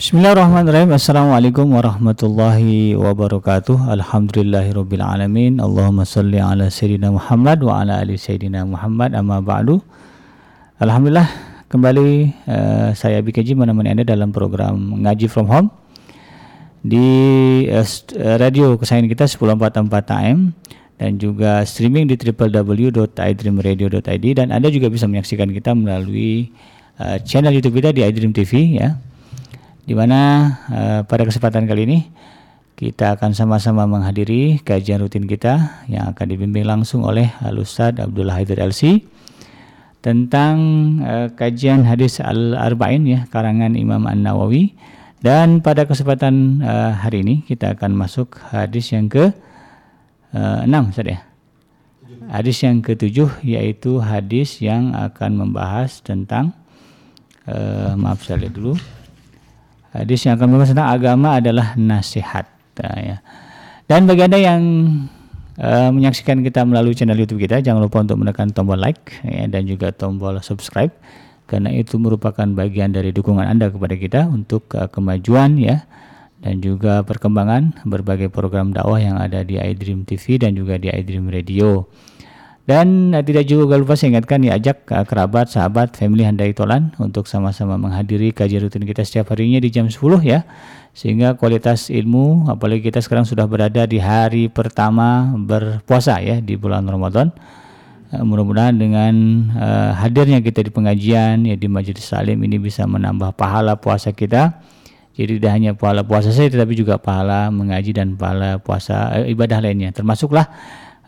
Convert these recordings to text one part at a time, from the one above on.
Bismillahirrahmanirrahim. Assalamualaikum warahmatullahi wabarakatuh. Alhamdulillahirabbil alamin. Allahumma salli ala sayyidina Muhammad wa ala ali sayyidina Muhammad. Amma ba'du. Alhamdulillah kembali uh, saya BKJ menemani Anda dalam program Ngaji from Home di uh, radio kesayangan kita 1044 AM dan juga streaming di www.idreamradio.id dan Anda juga bisa menyaksikan kita melalui uh, channel YouTube kita di iDream TV ya di mana uh, pada kesempatan kali ini kita akan sama-sama menghadiri kajian rutin kita yang akan dibimbing langsung oleh Al-Ustaz Abdullah Haidir LC tentang uh, kajian hadis Al-Arba'in ya karangan Imam An-Nawawi dan pada kesempatan uh, hari ini kita akan masuk hadis yang ke uh, 6 Ustaz ya. Hadis yang ketujuh yaitu hadis yang akan membahas tentang uh, maaf saya lihat dulu Hadis yang akan membahas tentang agama adalah nasihat. Ya. Dan bagi anda yang uh, menyaksikan kita melalui channel YouTube kita, jangan lupa untuk menekan tombol like ya, dan juga tombol subscribe karena itu merupakan bagian dari dukungan anda kepada kita untuk uh, kemajuan ya dan juga perkembangan berbagai program dakwah yang ada di iDream TV dan juga di iDream Radio. Dan uh, tidak juga lupa saya ingatkan ya ajak uh, kerabat, sahabat, family Handai Tolan untuk sama-sama menghadiri kajian rutin kita setiap harinya di jam 10 ya. Sehingga kualitas ilmu apalagi kita sekarang sudah berada di hari pertama berpuasa ya di bulan Ramadan. Uh, mudah-mudahan dengan uh, hadirnya kita di pengajian ya di Majelis Salim ini bisa menambah pahala puasa kita. Jadi tidak hanya pahala puasa saja tetapi juga pahala mengaji dan pahala puasa ibadah lainnya. Termasuklah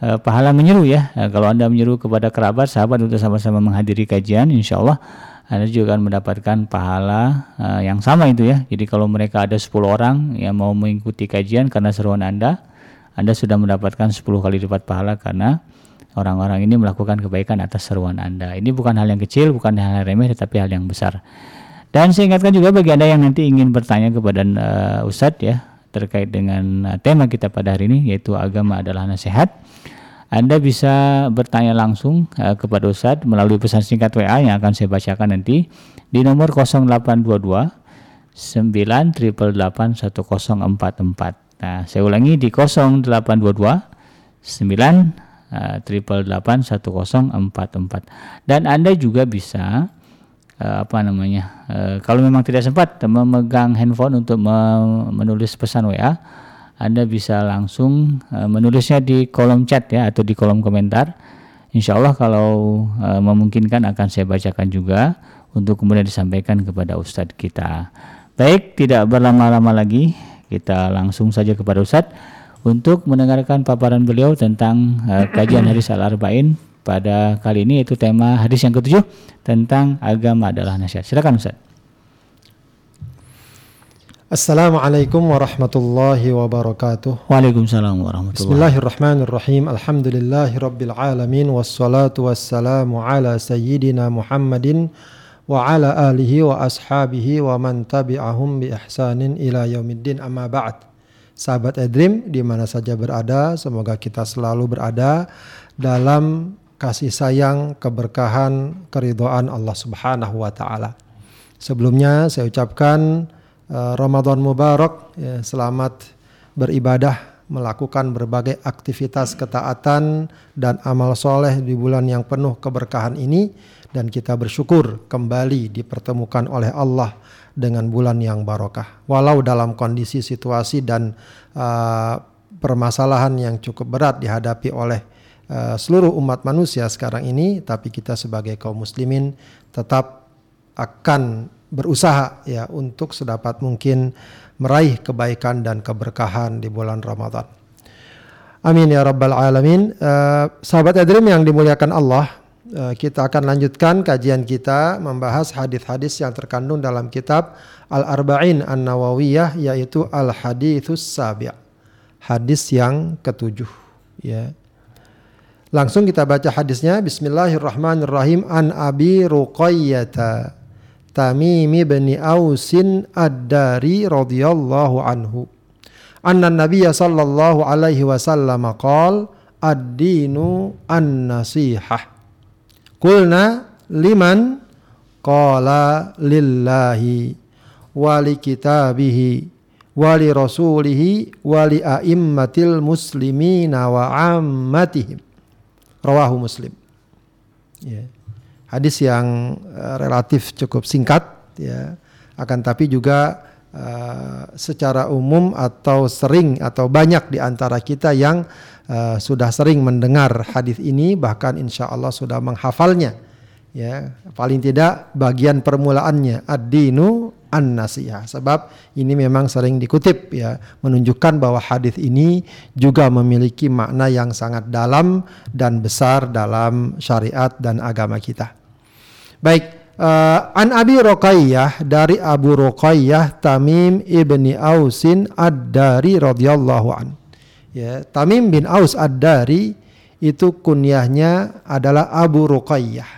uh, pahala menyeru ya. Uh, kalau Anda menyeru kepada kerabat, sahabat untuk sama-sama menghadiri kajian, insya Allah Anda juga akan mendapatkan pahala uh, yang sama itu ya. Jadi kalau mereka ada 10 orang yang mau mengikuti kajian karena seruan Anda, Anda sudah mendapatkan 10 kali lipat pahala karena orang-orang ini melakukan kebaikan atas seruan Anda. Ini bukan hal yang kecil, bukan hal yang remeh, tetapi hal yang besar. Dan saya ingatkan juga bagi Anda yang nanti ingin bertanya kepada uh, Ustadz ya terkait dengan uh, tema kita pada hari ini yaitu agama adalah nasihat. Anda bisa bertanya langsung uh, kepada Ustadz melalui pesan singkat WA yang akan saya bacakan nanti di nomor 0822 9881044. Nah, saya ulangi di 0822 9 triple delapan satu empat empat dan anda juga bisa uh, apa namanya uh, kalau memang tidak sempat memegang handphone untuk menulis pesan WA anda bisa langsung uh, menulisnya di kolom chat ya atau di kolom komentar. Insya Allah kalau uh, memungkinkan akan saya bacakan juga untuk kemudian disampaikan kepada Ustadz kita. Baik, tidak berlama-lama lagi, kita langsung saja kepada Ustadz untuk mendengarkan paparan beliau tentang uh, kajian hadis al-arba'in pada kali ini yaitu tema hadis yang ketujuh tentang agama adalah nasihat. Silakan Ustadz. Assalamualaikum warahmatullahi wabarakatuh. Waalaikumsalam warahmatullahi Bismillahirrahmanirrahim. Alhamdulillahi rabbil alamin wassalatu wassalamu ala sayyidina Muhammadin wa ala alihi wa ashabihi wa man tabi'ahum bi ihsanin ila yaumiddin amma ba'd. Sahabat Edrim di mana saja berada, semoga kita selalu berada dalam kasih sayang, keberkahan, keridhaan Allah Subhanahu wa taala. Sebelumnya saya ucapkan Eh, Ramadan Mubarak, ya, selamat beribadah, melakukan berbagai aktivitas ketaatan dan amal soleh di bulan yang penuh keberkahan ini dan kita bersyukur kembali dipertemukan oleh Allah dengan bulan yang barokah. Walau dalam kondisi situasi dan uh, permasalahan yang cukup berat dihadapi oleh uh, seluruh umat manusia sekarang ini, tapi kita sebagai kaum muslimin tetap akan berusaha ya untuk sedapat mungkin meraih kebaikan dan keberkahan di bulan Ramadan. Amin ya rabbal alamin. Uh, sahabat Adrim yang dimuliakan Allah, uh, kita akan lanjutkan kajian kita membahas hadis-hadis yang terkandung dalam kitab Al-Arba'in An-Nawawiyah yaitu Al-Haditsus Sabi'. Hadis yang ketujuh ya. Langsung kita baca hadisnya Bismillahirrahmanirrahim an Abi Ruqayyah Tamim bin Ausin Ad-Dari radhiyallahu anhu. Anna Nabiyya sallallahu alaihi wasallam qala ad-dinu an-nasihah. Qulna liman qala lillahi wali kitabihi wali rasulihi wali a'immatil muslimina wa ammatihim rawahu muslim. Ya. hadis yang uh, relatif cukup singkat ya. Akan tapi juga uh, secara umum atau sering atau banyak di antara kita yang uh, sudah sering mendengar hadis ini bahkan insya Allah sudah menghafalnya. Ya. Paling tidak bagian permulaannya ad-dinu an-nasihah sebab ini memang sering dikutip ya menunjukkan bahwa hadis ini juga memiliki makna yang sangat dalam dan besar dalam syariat dan agama kita. Baik, uh, an Abi Ruqayyah dari Abu Ruqayyah Tamim ibni Ausin Ad-Dari radhiyallahu an. Ya, Tamim bin Aus Ad-Dari itu kunyahnya adalah Abu Ruqayyah.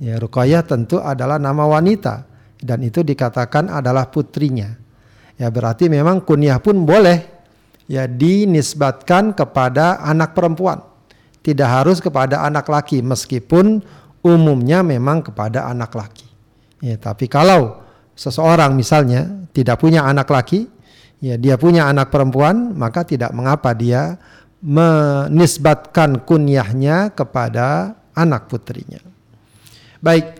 Ya, Ruqayyah tentu adalah nama wanita dan itu dikatakan adalah putrinya. Ya berarti memang kunyah pun boleh ya dinisbatkan kepada anak perempuan. Tidak harus kepada anak laki meskipun umumnya memang kepada anak laki. Ya, tapi kalau seseorang misalnya tidak punya anak laki, ya dia punya anak perempuan, maka tidak mengapa dia menisbatkan kunyahnya kepada anak putrinya. Baik,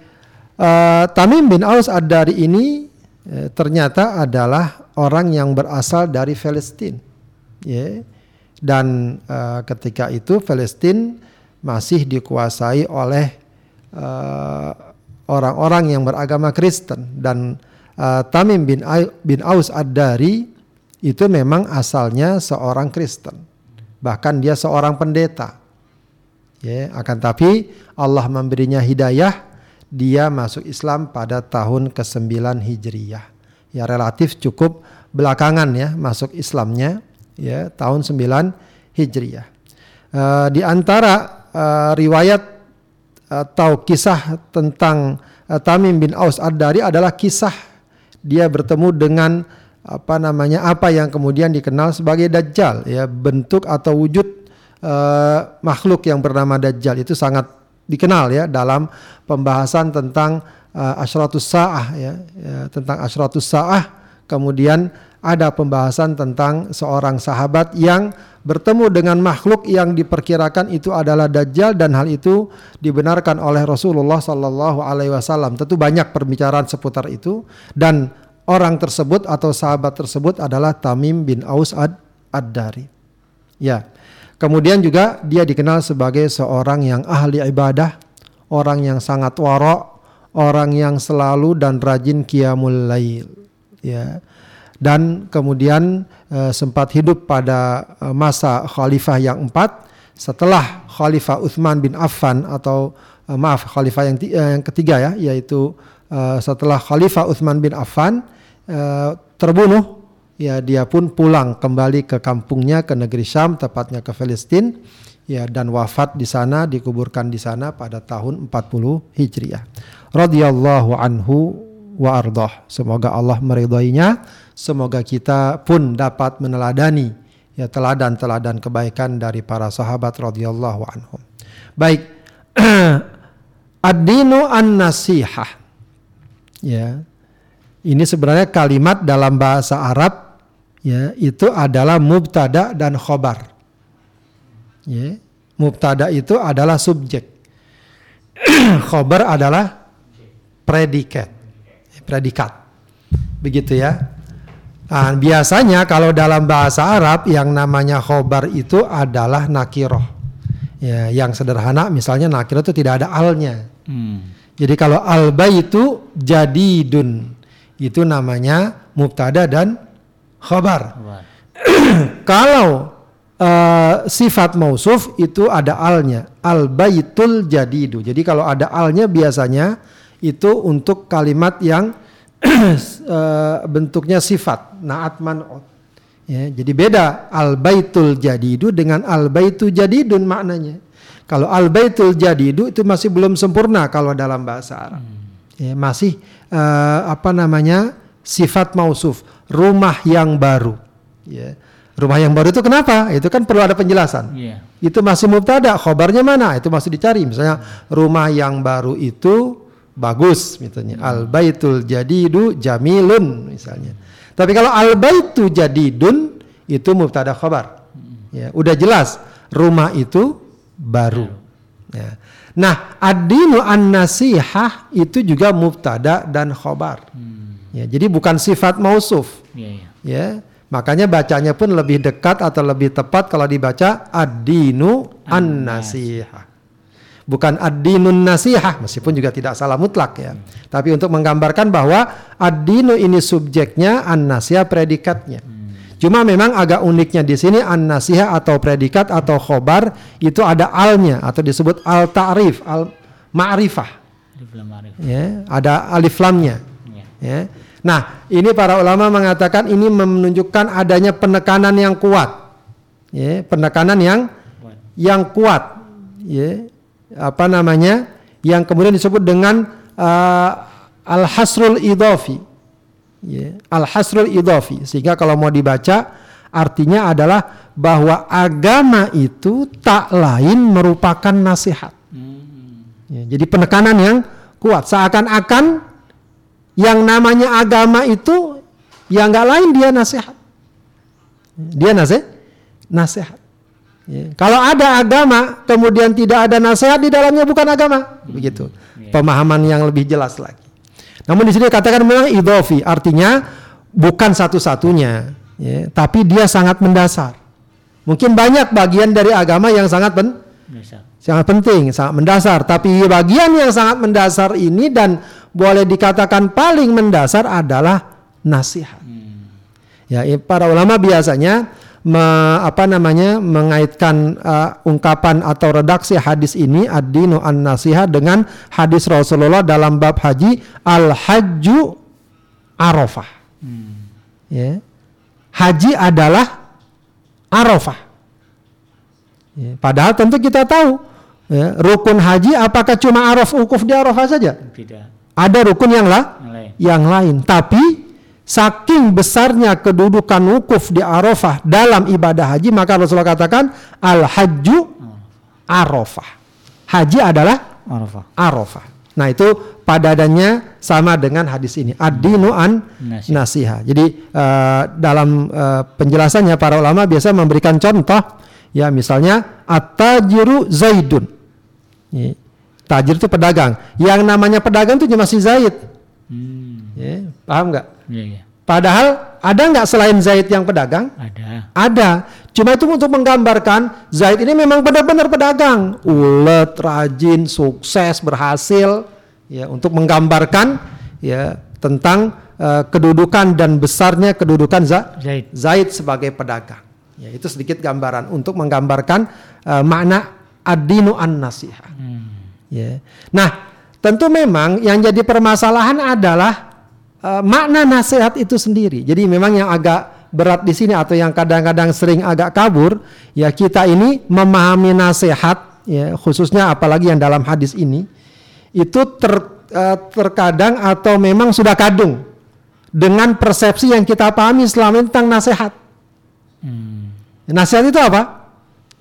Uh, Tamim bin Aus Ad-Dari ini uh, ternyata adalah orang yang berasal dari Palestina. Yeah. Dan uh, ketika itu Palestina masih dikuasai oleh orang-orang uh, yang beragama Kristen dan uh, Tamim bin, bin Aus Ad-Dari itu memang asalnya seorang Kristen. Bahkan dia seorang pendeta. Ya, akan tapi Allah memberinya hidayah dia masuk Islam pada tahun ke-9 Hijriyah. Ya relatif cukup belakangan ya masuk Islamnya ya tahun 9 Hijriyah. Uh, di antara uh, riwayat atau kisah tentang uh, Tamim bin Aus Ad-Dari adalah kisah dia bertemu dengan apa namanya apa yang kemudian dikenal sebagai dajjal ya bentuk atau wujud uh, makhluk yang bernama dajjal itu sangat dikenal ya dalam pembahasan tentang uh, asyratus saah ya, ya tentang asyratus saah kemudian ada pembahasan tentang seorang sahabat yang bertemu dengan makhluk yang diperkirakan itu adalah dajjal dan hal itu dibenarkan oleh Rasulullah sallallahu alaihi wasallam. Tentu banyak pembicaraan seputar itu dan orang tersebut atau sahabat tersebut adalah Tamim bin Aus ad-Dari. Ya. Kemudian juga dia dikenal sebagai seorang yang ahli ibadah, orang yang sangat warok, orang yang selalu dan rajin qiyamul lail. Ya. Dan kemudian e, sempat hidup pada e, masa khalifah yang empat setelah khalifah Uthman bin Affan atau e, maaf khalifah yang, yang ketiga ya yaitu e, setelah khalifah Uthman bin Affan e, terbunuh ya dia pun pulang kembali ke kampungnya ke negeri Syam tepatnya ke Palestina ya dan wafat di sana dikuburkan di sana pada tahun 40 Hijriah. Radhiyallahu anhu wa ardah. Semoga Allah meridainya, semoga kita pun dapat meneladani ya teladan-teladan kebaikan dari para sahabat radhiyallahu anhum. Baik. Ad-dinu an-nasihah. Ya. Ini sebenarnya kalimat dalam bahasa Arab ya itu adalah mubtada dan khobar. Ya, mubtada itu adalah subjek. khobar adalah predikat. Predikat. Begitu ya. Nah, biasanya kalau dalam bahasa Arab yang namanya khobar itu adalah nakiroh. Ya, yang sederhana misalnya nakiroh itu tidak ada alnya. Hmm. Jadi kalau alba itu jadidun itu namanya mubtada dan khabar. Kalau uh, sifat mausuf itu ada alnya, al baitul jadidu. Jadi kalau ada alnya biasanya itu untuk kalimat yang uh, bentuknya sifat, naat man'ut. Ya, jadi beda al baitul jadidu dengan al baitu jadidun maknanya. Kalau al baitul jadidu itu masih belum sempurna kalau dalam bahasa Arab. Hmm. Ya, masih uh, apa namanya? sifat mausuf rumah yang baru. Ya. Rumah yang baru itu kenapa? Itu kan perlu ada penjelasan. Yeah. Itu masih mubtada, khobarnya mana? Itu masih dicari. Misalnya rumah yang baru itu bagus misalnya. Al baitul jadidu jamilun misalnya. Tapi kalau al baitu jadidun itu mubtada khabar. Ya, udah jelas rumah itu baru. Ya. Nah, ad-dinu an-nasihah itu juga mubtada dan khabar. Ya, jadi bukan sifat mausuf. Iya, iya. Ya, makanya bacanya pun lebih dekat atau lebih tepat kalau dibaca ad-dinu an-nasihah. Bukan ad-dinun nasihah meskipun juga tidak salah mutlak ya. Tapi untuk menggambarkan bahwa ad-dinu ini subjeknya, an-nasihah predikatnya. Cuma memang agak uniknya di sini an-nasihah atau predikat atau khobar itu ada alnya atau disebut al ta'rif, al ma'rifah. Alif lam ma'rif. Ya, ada alif lamnya. Iya. Ya. Nah, ini para ulama mengatakan ini menunjukkan adanya penekanan yang kuat. Ya, penekanan yang Kuat. yang kuat. Ya. Apa namanya? Yang kemudian disebut dengan uh, al-hasrul idhafi. Ya, al-hasrul idhafi. Sehingga kalau mau dibaca artinya adalah bahwa agama itu tak lain merupakan nasihat. Hmm. Ya, jadi penekanan yang kuat seakan-akan yang namanya agama itu ya nggak lain dia nasihat. Dia nasihat, nasihat. Ya, Kalau ada agama kemudian tidak ada nasihat di dalamnya bukan agama, begitu. Pemahaman yang lebih jelas lagi. Namun di sini katakan memang idofi artinya bukan satu-satunya, ya, tapi dia sangat mendasar. Mungkin banyak bagian dari agama yang sangat pen, sangat penting, sangat mendasar. Tapi bagian yang sangat mendasar ini dan boleh dikatakan paling mendasar adalah nasihat. Ya, i- para ulama biasanya me- apa namanya mengaitkan uh, ungkapan atau redaksi hadis ini ad-dinu an-nasihat dengan hadis Rasulullah dalam bab haji al-hajju arafah. Ya. Haji adalah arafah. Ya, padahal tentu kita tahu ya, rukun haji apakah cuma araf ukuf di arafah saja? Tidak. Ada rukun yang Yang lain. yang lain. Tapi saking besarnya kedudukan wukuf di Arafah dalam ibadah haji, maka Rasulullah katakan al hajju Arafah. Haji adalah Arafah. Arafah. Nah itu padadannya sama dengan hadis ini. Ad-dinu an nasiha. Jadi eh, dalam eh, penjelasannya para ulama biasa memberikan contoh ya misalnya at-tajiru zaidun. Ya, Tajir itu pedagang. Yang namanya pedagang itu cuma si Zaid. Hmm. Ya, paham nggak? Iya, iya. Padahal ada nggak selain Zaid yang pedagang? Ada. Ada. Cuma itu untuk menggambarkan Zaid ini memang benar-benar pedagang, ulet, rajin, sukses, berhasil. Ya, untuk menggambarkan ya tentang eh, kedudukan dan besarnya kedudukan Za- Zaid. Zaid sebagai pedagang. Ya, itu sedikit gambaran untuk menggambarkan eh, makna ad-dinu an-nasiha. Hmm. Ya. Nah, tentu memang yang jadi permasalahan adalah eh, makna nasihat itu sendiri. Jadi memang yang agak berat di sini atau yang kadang-kadang sering agak kabur, ya kita ini memahami nasihat, ya khususnya apalagi yang dalam hadis ini, itu ter, eh, terkadang atau memang sudah kadung dengan persepsi yang kita pahami selama ini tentang nasihat. Hmm. Nasihat itu apa?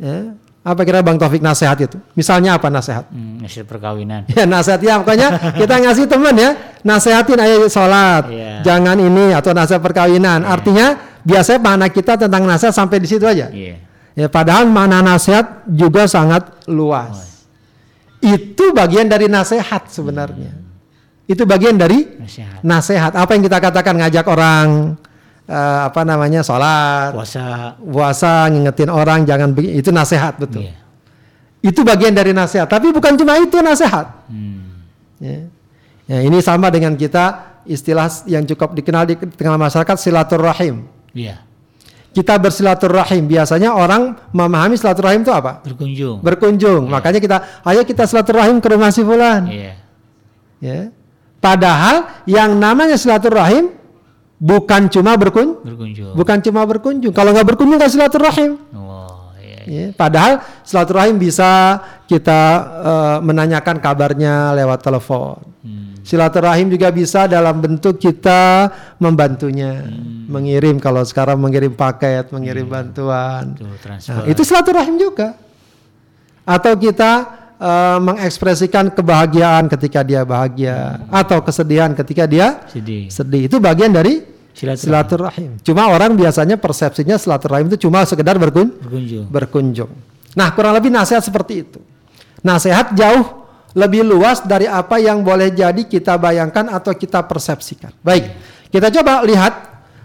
Ya, apa kira Bang Taufik nasihat itu? Misalnya apa nasihat? Hmm. Hasil perkawinan. Ya nasihat ya pokoknya kita ngasih teman ya nasihatin ayo sholat Iya. jangan ini atau nasihat perkawinan artinya biasanya mana kita tentang nasihat sampai di situ aja Iya. ya padahal mana nasihat juga sangat luas itu bagian dari nasihat sebenarnya itu bagian dari Nasihat. nasihat apa yang kita katakan ngajak orang eh, apa namanya sholat Puasa. puasa ngingetin orang jangan itu nasihat betul Iya. itu bagian dari nasihat tapi bukan cuma itu nasihat Hmm. Ya. Ya, ini sama dengan kita istilah yang cukup dikenal di tengah masyarakat silaturahim. Iya. Kita bersilaturahim. Biasanya orang memahami silaturahim itu apa? Berkunjung. Berkunjung. Makanya kita ayo kita silaturahim ke rumah si fulan. Iya. Ya. Padahal yang namanya silaturahim bukan cuma berkun Berkunjung. bukan cuma berkunjung. Kalau nggak berkunjung nggak silaturahim. Oh, iya. iya. Ya, padahal silaturahim bisa kita eh, menanyakan kabarnya lewat telepon. Hmm. Silaturahim juga bisa dalam bentuk kita membantunya, mengirim kalau sekarang mengirim paket, mengirim bantuan. Tuh Nah, itu silaturahim juga. Atau kita uh, mengekspresikan kebahagiaan ketika dia bahagia atau kesedihan ketika dia Sedih. sedih. Itu bagian dari Silaturahim. silaturahim. Cuma orang biasanya persepsinya silaturahim itu cuma sekedar berkun Berkunjung. berkunjung. Nah, kurang lebih nasihat seperti itu. Nasihat jauh lebih luas dari apa yang boleh jadi kita bayangkan atau kita persepsikan. Baik, kita coba lihat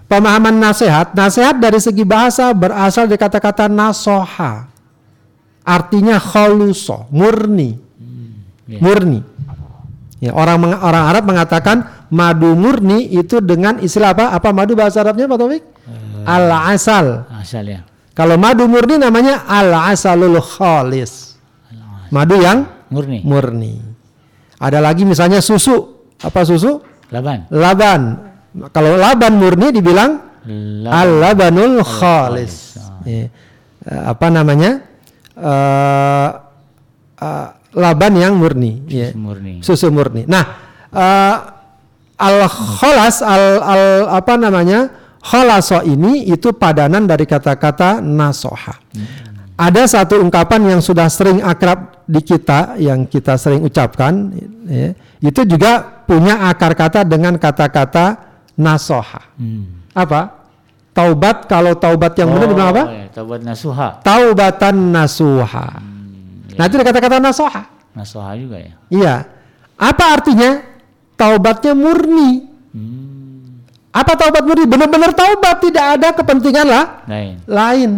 pemahaman nasihat. Nasihat dari segi bahasa berasal dari kata-kata nasoha. Artinya kholuso, murni. ya. Murni. Ya, orang orang Arab mengatakan madu murni itu dengan istilah apa? Apa madu bahasa Arabnya Pak Taufik? Al-asal. Asal ya. Kalau madu murni namanya al-asalul khalis. Madu yang Murni. murni. Ada lagi misalnya susu. Apa susu? Laban. Laban. Kalau laban murni dibilang Laban. al-labanul khalis. Ya. Eh, Apa namanya? Eh, eh, laban yang murni. ya. Murni. Susu murni. Nah, eh, al kholas al, al apa namanya? Kholaso ini itu padanan dari kata-kata nasoha. Ada satu ungkapan yang sudah sering akrab di kita, yang kita sering ucapkan, ya, itu juga punya akar kata dengan kata-kata nasoha. Hmm. Apa? Taubat kalau taubat yang benar dibilang apa? Oh, ya. Taubat nasuha. Taubatan nasuha. Nah itu kata-kata nasoha. Nasuha juga ya. Iya. Apa artinya? Taubatnya murni. Hmm. Apa taubat murni? Benar-benar taubat, tidak ada kepentingan lah Lain. lain.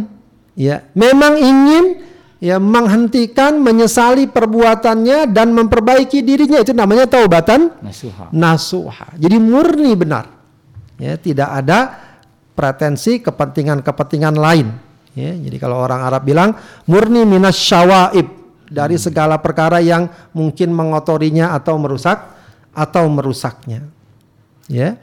Ya, memang ingin ya menghentikan, menyesali perbuatannya dan memperbaiki dirinya itu namanya taubatan Nasuha. nasuha. Jadi murni benar. Ya, tidak ada pretensi kepentingan-kepentingan lain. Ya, jadi kalau orang Arab bilang murni minas syawaib dari segala perkara yang mungkin mengotorinya atau merusak atau merusaknya. Ya.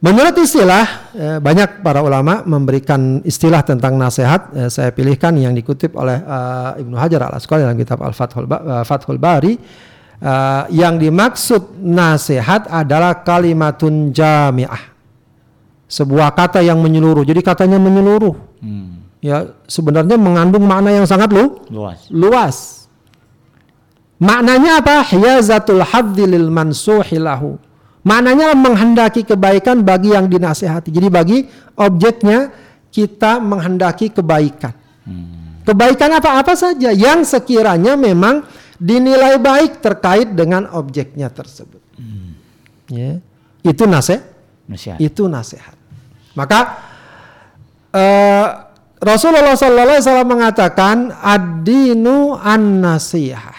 Menurut istilah eh, banyak para ulama memberikan istilah tentang nasihat. Eh, saya pilihkan yang dikutip oleh eh, Ibnu Hajar Al Asqalani dalam kitab Al Fathul, eh, Fathul Bari. Eh, yang dimaksud nasihat adalah kalimatun jamiah. Sebuah kata yang menyeluruh. Jadi katanya menyeluruh. Hmm. Ya sebenarnya mengandung makna yang sangat lu, Luas. luas. Maknanya apa? Hiyazatul hadzi lil mansuhi lahu. Maknanya menghendaki kebaikan bagi yang dinasehati. Jadi bagi objeknya kita menghendaki kebaikan. Hmm. Kebaikan apa-apa saja yang sekiranya memang dinilai baik terkait dengan objeknya tersebut. Ya. Itu nasihat Nasihat. itu nasihat. Maka eh, Rasulullah SAW mengatakan ad-dinu an-nasihah.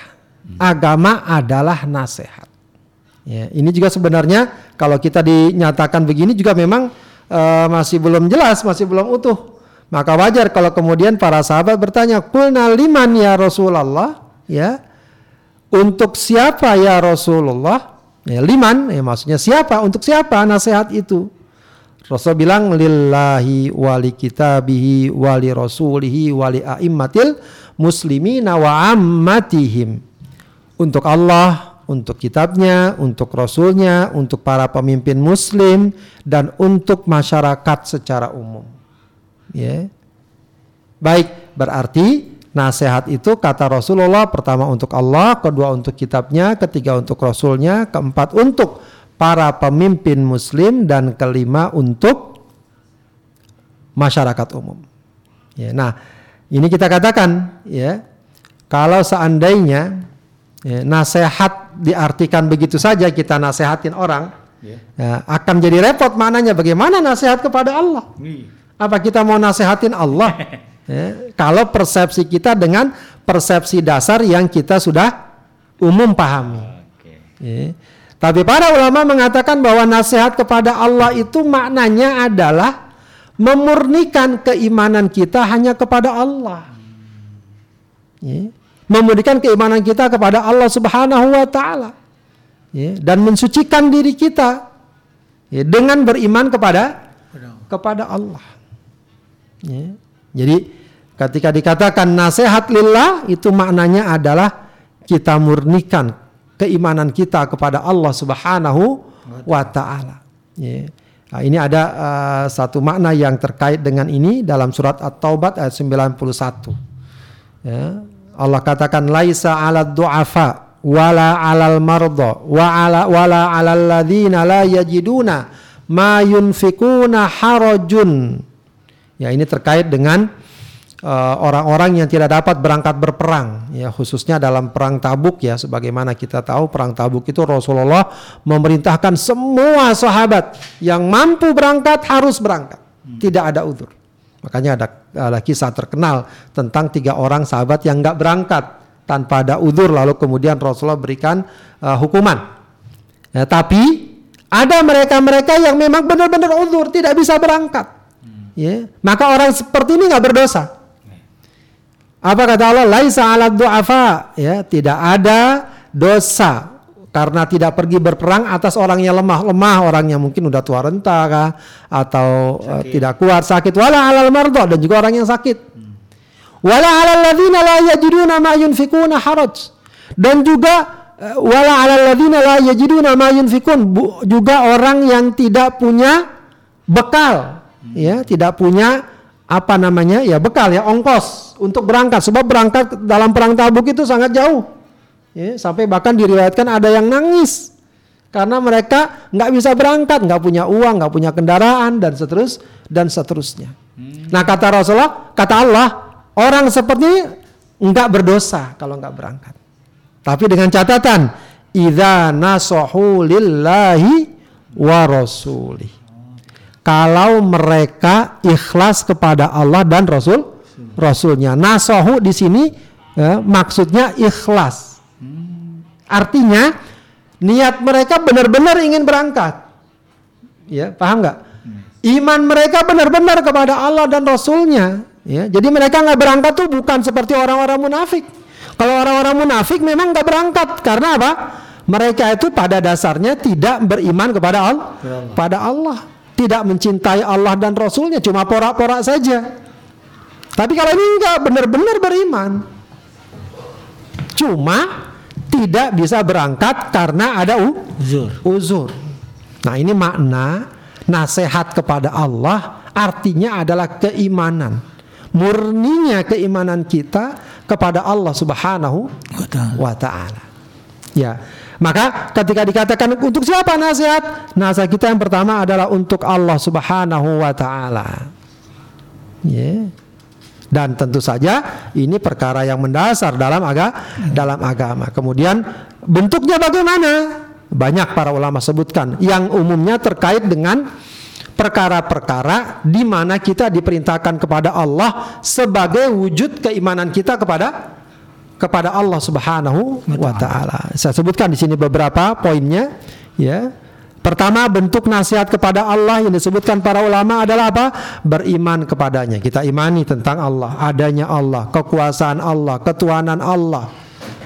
Agama adalah nasihat. Ya, ini juga sebenarnya kalau kita dinyatakan begini juga memang eh, masih belum jelas, masih belum utuh. Maka wajar kalau kemudian para sahabat bertanya, "Kulna liman ya Rasulullah?" Ya. Untuk siapa ya Rasulullah? Ya, liman, ya maksudnya siapa? Untuk siapa nasihat itu? Rasul bilang lillahi wali kitabihi wali rasulihi wali a'immatil muslimina wa ammatihim. Untuk Allah, untuk kitabnya, untuk rasulnya, untuk para pemimpin muslim dan untuk masyarakat secara umum. Ya. Baik, berarti nasihat itu kata Rasulullah pertama untuk Allah, kedua untuk kitabnya, ketiga untuk rasulnya, keempat untuk para pemimpin muslim dan kelima untuk masyarakat umum. Ya, nah, ini kita katakan ya, kalau seandainya ya, nasihat diartikan begitu saja kita nasihatin orang, Ya. ya, akan jadi repot maknanya bagaimana nasihat kepada Allah. Apa kita mau nasihatin Allah? Ya, kalau persepsi kita dengan persepsi dasar yang kita sudah umum pahami. Ya. Tapi para ulama mengatakan bahwa nasihat kepada Allah itu maknanya adalah memurnikan keimanan kita hanya kepada Allah. Ya. Memurnikan keimanan kita kepada Allah Subhanahu wa taala. Ya, dan mensucikan diri kita ya, dengan beriman kepada kepada Allah. Ya. Jadi ketika dikatakan nasihat lillah itu maknanya adalah kita murnikan keimanan kita kepada Allah Subhanahu wa taala. Ya. Nah, ini ada uh, satu makna yang terkait dengan ini dalam surat At-Taubah ayat 91. Ya. Allah katakan laisa 'alad du'afa wala 'alal marda wa 'ala wala 'alal ladzina la yajiduna ma yunfikuna harajun. Ya ini terkait dengan uh, orang-orang yang tidak dapat berangkat berperang ya khususnya dalam perang Tabuk ya sebagaimana kita tahu perang Tabuk itu Rasulullah memerintahkan semua sahabat yang mampu berangkat harus berangkat. Tidak ada udur. Makanya ada ada kisah terkenal tentang tiga orang sahabat yang nggak berangkat tanpa ada udur lalu kemudian Rasulullah berikan uh, hukuman. Ya, tapi ada mereka-mereka yang memang benar-benar udur tidak bisa berangkat. Ya maka orang seperti ini nggak berdosa apa kata Allah? Laisa 'ala du'afa, ya, tidak ada dosa karena tidak pergi berperang atas orang yang lemah, lemah orangnya mungkin udah tua renta kah atau uh, tidak kuat sakit wala 'alal mardo dan juga orang yang sakit. Hmm. Wala 'alal ladzina la yajiduna ma yunfikuna haraj. Dan juga uh, wala 'alal ladzina la yajiduna ma yunfikun juga orang yang tidak punya bekal, hmm. ya, tidak punya apa namanya? Ya bekal ya ongkos untuk berangkat. Sebab berangkat dalam perang tabuk itu sangat jauh. Ya, sampai bahkan diriwayatkan ada yang nangis. Karena mereka nggak bisa berangkat nggak punya uang nggak punya kendaraan dan seterus dan seterusnya. Hmm. nah kata Rasulullah kata Allah orang seperti nggak berdosa kalau nggak berangkat. Tapi dengan catatan idza nasahu lillahi wa rasulih kalau mereka ikhlas kepada Allah dan Rasul Rasulnya. Nasohu di sini ya, maksudnya ikhlas. Artinya niat mereka benar-benar ingin berangkat. Ya, paham nggak? Iman mereka benar-benar kepada Allah dan Rasulnya. Ya, jadi mereka nggak berangkat tuh bukan seperti orang-orang munafik. Kalau orang-orang munafik memang nggak berangkat karena apa? Mereka itu pada dasarnya tidak beriman kepada Allah. Pada Allah tidak mencintai Allah dan Rasulnya cuma porak-porak saja. Tapi kalau ini enggak benar-benar beriman. Cuma tidak bisa berangkat karena ada uzur. uzur. Nah ini makna nasihat kepada Allah artinya adalah keimanan. Murninya keimanan kita kepada Allah Subhanahu wa taala. Ya. Maka ketika dikatakan untuk siapa nasihat? Nasihat kita yang pertama adalah untuk Allah Subhanahu wa taala. Ya. Dan tentu saja ini perkara yang mendasar dalam aga dalam agama. Kemudian bentuknya bagaimana? Banyak para ulama sebutkan yang umumnya terkait dengan perkara-perkara di mana kita diperintahkan kepada Allah sebagai wujud keimanan kita kepada kepada Allah Subhanahu wa taala. Saya sebutkan di sini beberapa poinnya ya. Pertama bentuk nasihat kepada Allah yang disebutkan para ulama adalah apa? Beriman kepadanya. Kita imani tentang Allah, adanya Allah, kekuasaan Allah, ketuhanan Allah,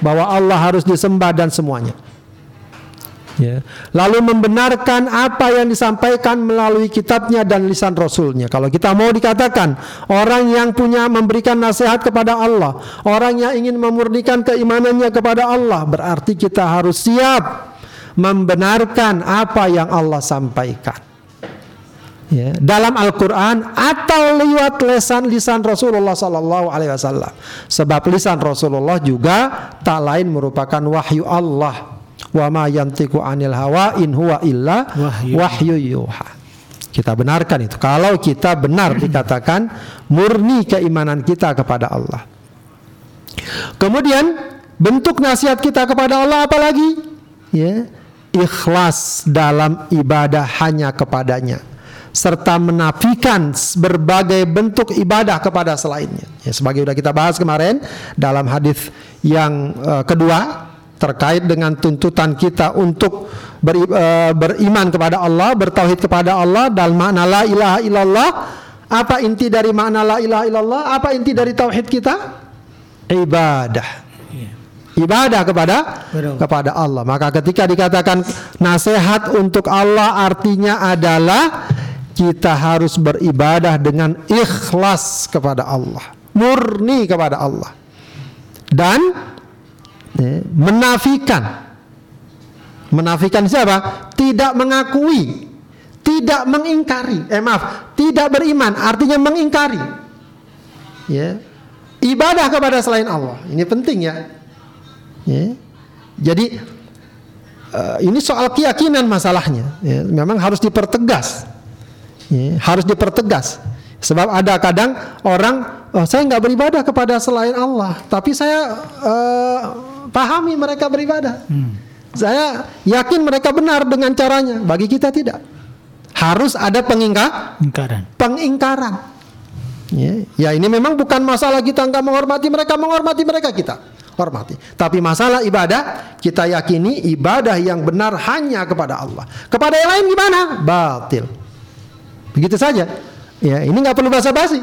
bahwa Allah harus disembah dan semuanya. Ya. Lalu membenarkan apa yang disampaikan melalui kitabnya dan lisan rasulnya. Kalau kita mau dikatakan orang yang punya memberikan nasihat kepada Allah, orang yang ingin memurnikan keimanannya kepada Allah, berarti kita harus siap membenarkan apa yang Allah sampaikan. Ya, dalam Al-Quran atau lewat lisan lisan Rasulullah Sallallahu Alaihi Wasallam. Sebab lisan Rasulullah juga tak lain merupakan wahyu Allah wa ma yantiqu anil hawa in huwa illa wahyu, wahyu yuha. Kita benarkan itu. Kalau kita benar dikatakan murni keimanan kita kepada Allah. Kemudian bentuk nasihat kita kepada Allah apa lagi? Ya, ikhlas dalam ibadah hanya kepadanya serta menafikan berbagai bentuk ibadah kepada selainnya. Ya, sebagai sudah kita bahas kemarin dalam hadis yang uh, kedua terkait dengan tuntutan kita untuk beri, uh, beriman kepada Allah, bertauhid kepada Allah dalam makna la ilaha illallah. Apa inti dari makna la ilaha illallah? Apa inti dari tauhid kita? Ibadah. Ibadah kepada kepada Allah. Maka ketika dikatakan nasihat untuk Allah artinya adalah kita harus beribadah dengan ikhlas kepada Allah, murni kepada Allah. Dan menafikan menafikan siapa tidak mengakui tidak mengingkari eh maaf tidak beriman artinya mengingkari ya ibadah kepada selain Allah. Ini penting ya. ya. Jadi uh, ini soal keyakinan masalahnya. Ya. Memang harus dipertegas. Ya. Harus dipertegas. Sebab ada kadang orang, oh, saya nggak beribadah kepada selain Allah, tapi saya uh, pahami mereka beribadah. Hmm. Saya yakin mereka benar dengan caranya. Bagi kita tidak. Harus ada pengingkar, pengingkaran. Pengingkaran. Ya, ya ini memang bukan masalah kita nggak menghormati mereka, menghormati mereka kita hormati. Tapi masalah ibadah kita yakini ibadah yang benar hanya kepada Allah. Kepada yang lain gimana? Batil. Begitu saja. Ya, ini nggak perlu basa-basi.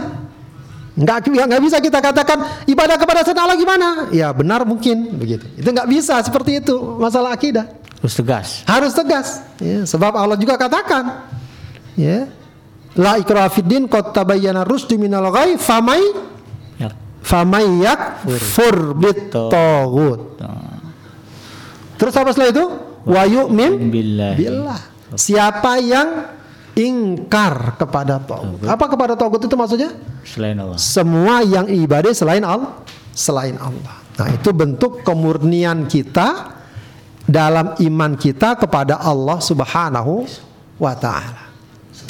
Nggak nggak bisa kita katakan ibadah kepada selain Allah gimana? Ya benar mungkin begitu. Itu nggak bisa seperti itu masalah akidah. Harus tegas. Harus tegas. Ya, sebab Allah juga katakan, ya, la ikraha fiddin qad tabayyana rusdu minal ghai famai ya. famai yakfur bit Terus apa setelah itu? Wa yu'min billah. Siapa yang ingkar kepada togut. Apa kepada togut itu maksudnya? Selain Allah. Semua yang ibadah selain Allah, selain Allah. Nah, itu bentuk kemurnian kita dalam iman kita kepada Allah Subhanahu wa taala.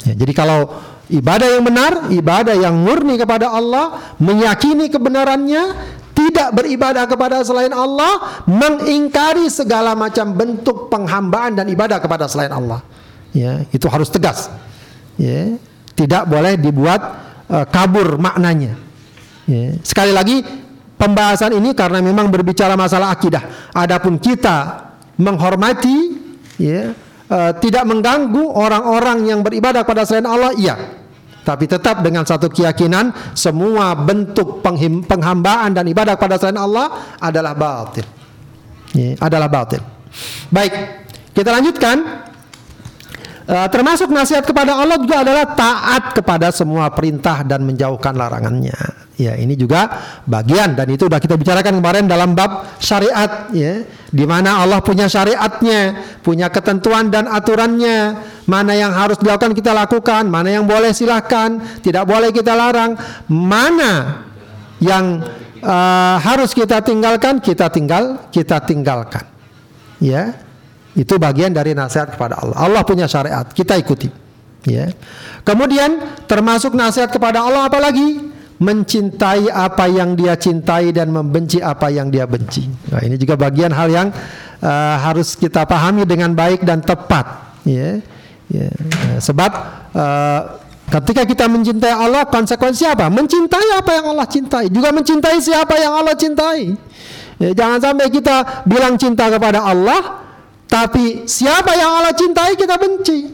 Ya, jadi kalau ibadah yang benar, ibadah yang murni kepada Allah, meyakini kebenarannya, tidak beribadah kepada selain Allah, mengingkari segala macam bentuk penghambaan dan ibadah kepada selain Allah ya itu harus tegas. Ya tidak boleh dibuat uh, kabur maknanya. Ya. sekali lagi pembahasan ini karena memang berbicara masalah akidah. Adapun kita menghormati ya uh, tidak mengganggu orang-orang yang beribadah pada selain Allah iya. Tapi tetap dengan satu keyakinan semua bentuk penghambaan dan ibadah pada selain Allah adalah batil. Ya, adalah batil. Baik kita lanjutkan Uh, termasuk nasihat kepada Allah juga adalah taat kepada semua perintah dan menjauhkan larangannya. Ya, ini juga bagian dan itu sudah kita bicarakan kemarin dalam bab syariat ya, di mana Allah punya syariatnya, punya ketentuan dan aturannya, mana yang harus dilakukan kita lakukan, mana yang boleh silahkan, tidak boleh kita larang, mana yang uh, harus kita tinggalkan, kita tinggal, kita tinggalkan. Ya, itu bagian dari nasihat kepada Allah. Allah punya syariat, kita ikuti. Ya. Kemudian termasuk nasihat kepada Allah apalagi mencintai apa yang dia cintai dan membenci apa yang dia benci. Nah, ini juga bagian hal yang uh, harus kita pahami dengan baik dan tepat. Ya. Ya. Sebab uh, ketika kita mencintai Allah, konsekuensi apa? Mencintai apa yang Allah cintai, juga mencintai siapa yang Allah cintai. Ya, jangan sampai kita bilang cinta kepada Allah, tapi siapa yang Allah cintai kita benci.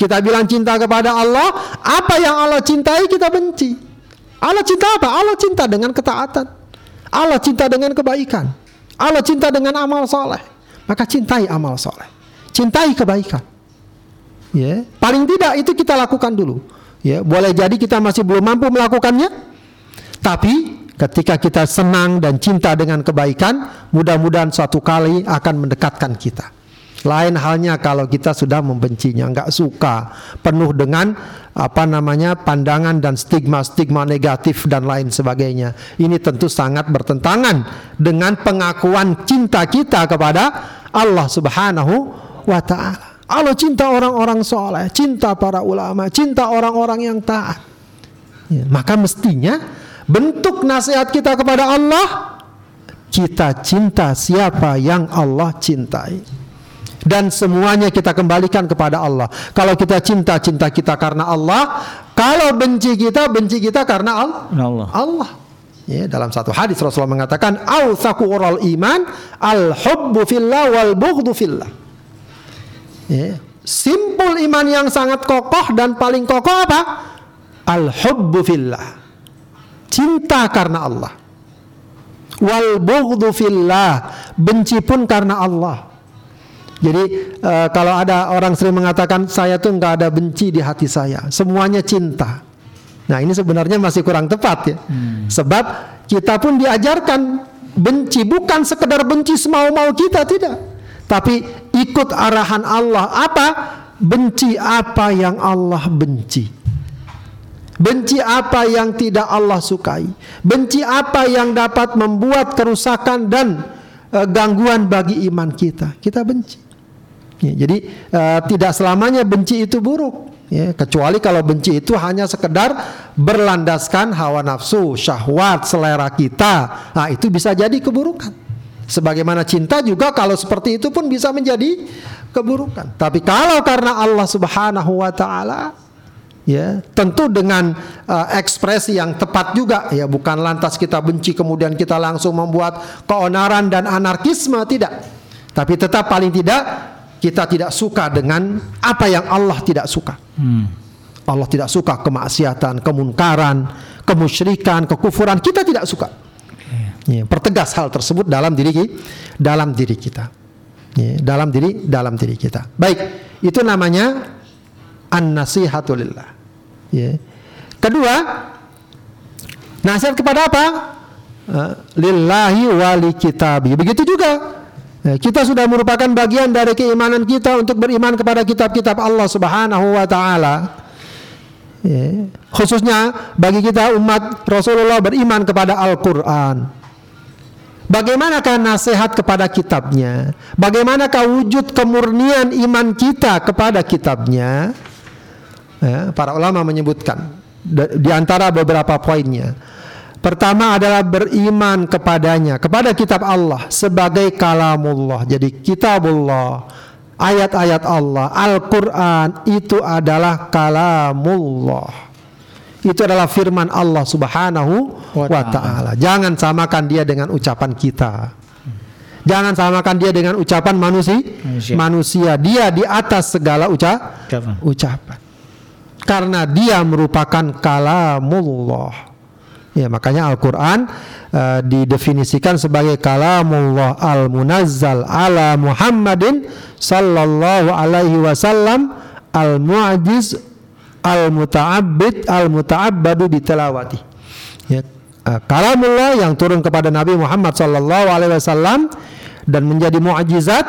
Kita bilang cinta kepada Allah, apa yang Allah cintai kita benci. Allah cinta apa? Allah cinta dengan ketaatan. Allah cinta dengan kebaikan. Allah cinta dengan amal soleh. Maka cintai amal soleh. Cintai kebaikan. Ya, paling tidak itu kita lakukan dulu. Ya, boleh jadi kita masih belum mampu melakukannya, tapi ketika kita senang dan cinta dengan kebaikan, mudah-mudahan suatu kali akan mendekatkan kita. Lain halnya kalau kita sudah membencinya, nggak suka, penuh dengan apa namanya pandangan dan stigma-stigma negatif dan lain sebagainya. Ini tentu sangat bertentangan dengan pengakuan cinta kita kepada Allah Subhanahu wa taala. Allah cinta orang-orang soleh, cinta para ulama, cinta orang-orang yang taat. Ya, maka mestinya bentuk nasihat kita kepada Allah kita cinta siapa yang Allah cintai dan semuanya kita kembalikan kepada Allah. Kalau kita cinta, cinta kita karena Allah. Kalau benci kita, benci kita karena Allah. Allah. Ya, dalam satu hadis Rasulullah mengatakan, "Autsaku ural iman al-hubbu fillah wal bughdu fillah." Ya, simpul iman yang sangat kokoh dan paling kokoh apa? Al-hubbu fillah. Cinta karena Allah. Wal bughdu fillah, benci pun karena Allah. Jadi uh, kalau ada orang sering mengatakan saya tuh nggak ada benci di hati saya, semuanya cinta. Nah ini sebenarnya masih kurang tepat ya, hmm. sebab kita pun diajarkan benci bukan sekedar benci semau-mau kita tidak, tapi ikut arahan Allah apa benci apa yang Allah benci. Benci apa yang tidak Allah sukai. Benci apa yang dapat membuat kerusakan dan uh, gangguan bagi iman kita. Kita benci. Ya, jadi uh, tidak selamanya benci itu buruk. Ya, kecuali kalau benci itu hanya sekedar berlandaskan hawa nafsu, syahwat, selera kita. Nah, itu bisa jadi keburukan. Sebagaimana cinta juga kalau seperti itu pun bisa menjadi keburukan. Tapi kalau karena Allah Subhanahu wa taala ya tentu dengan uh, ekspresi yang tepat juga. Ya bukan lantas kita benci kemudian kita langsung membuat keonaran dan anarkisme tidak. Tapi tetap paling tidak kita tidak suka dengan apa yang Allah tidak suka. Hmm. Allah tidak suka kemaksiatan kemunkaran kemusyrikan kekufuran. Kita tidak suka. Ya, pertegas hal tersebut dalam diri dalam diri kita. Ya, dalam diri dalam diri kita. Baik itu namanya an-nasihatulillah Ya. Kedua, nasihat kepada apa? Uh, lillahi wali kitabi. Begitu juga. Ya, kita sudah merupakan bagian dari keimanan kita untuk beriman kepada kitab-kitab Allah Subhanahu wa taala. Ya. Khususnya bagi kita umat Rasulullah beriman kepada Al-Qur'an. Bagaimanakah nasihat kepada kitabnya? Bagaimanakah wujud kemurnian iman kita kepada kitabnya? Ya, para ulama menyebutkan di antara beberapa poinnya. Pertama adalah beriman kepadanya, kepada kitab Allah sebagai kalamullah. Jadi kitabullah, ayat-ayat Allah, Al-Qur'an itu adalah kalamullah. Itu adalah firman Allah Subhanahu wa taala. Jangan samakan dia dengan ucapan kita. Jangan samakan dia dengan ucapan manusia. Manusia, manusia. dia di atas segala uca ucapan karena dia merupakan kalamullah. Ya, makanya Al-Qur'an uh, didefinisikan sebagai kalamullah al-munazzal ala Muhammadin sallallahu alaihi wasallam al-mu'jiz al-muta'abbid al-muta'abbadu bitilawati. Ya, uh, kalamullah yang turun kepada Nabi Muhammad sallallahu alaihi wasallam dan menjadi mukjizat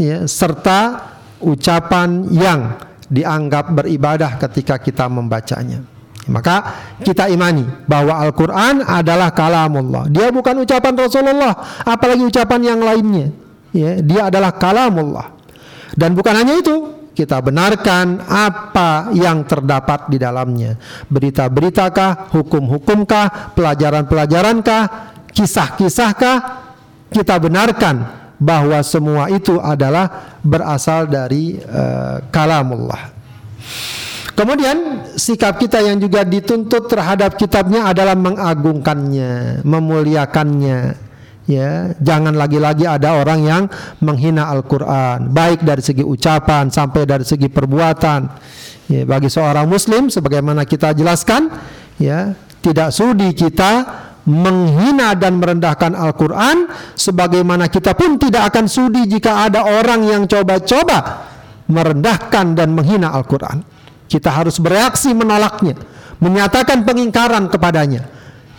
ya, serta ucapan yang dianggap beribadah ketika kita membacanya. Maka kita imani bahwa Al-Quran adalah kalamullah. Dia bukan ucapan Rasulullah, apalagi ucapan yang lainnya. Ya, dia adalah kalamullah. Dan bukan hanya itu, kita benarkan apa yang terdapat di dalamnya. Berita-beritakah, hukum-hukumkah, pelajaran-pelajarankah, kisah-kisahkah, kita benarkan bahwa semua itu adalah berasal dari uh, kalamullah. Kemudian sikap kita yang juga dituntut terhadap kitabnya adalah mengagungkannya, memuliakannya. Ya, jangan lagi-lagi ada orang yang menghina Al-Qur'an, baik dari segi ucapan sampai dari segi perbuatan. Ya, bagi seorang muslim sebagaimana kita jelaskan, ya, tidak sudi kita menghina dan merendahkan Al-Quran sebagaimana kita pun tidak akan sudi jika ada orang yang coba-coba merendahkan dan menghina Al-Quran kita harus bereaksi menolaknya menyatakan pengingkaran kepadanya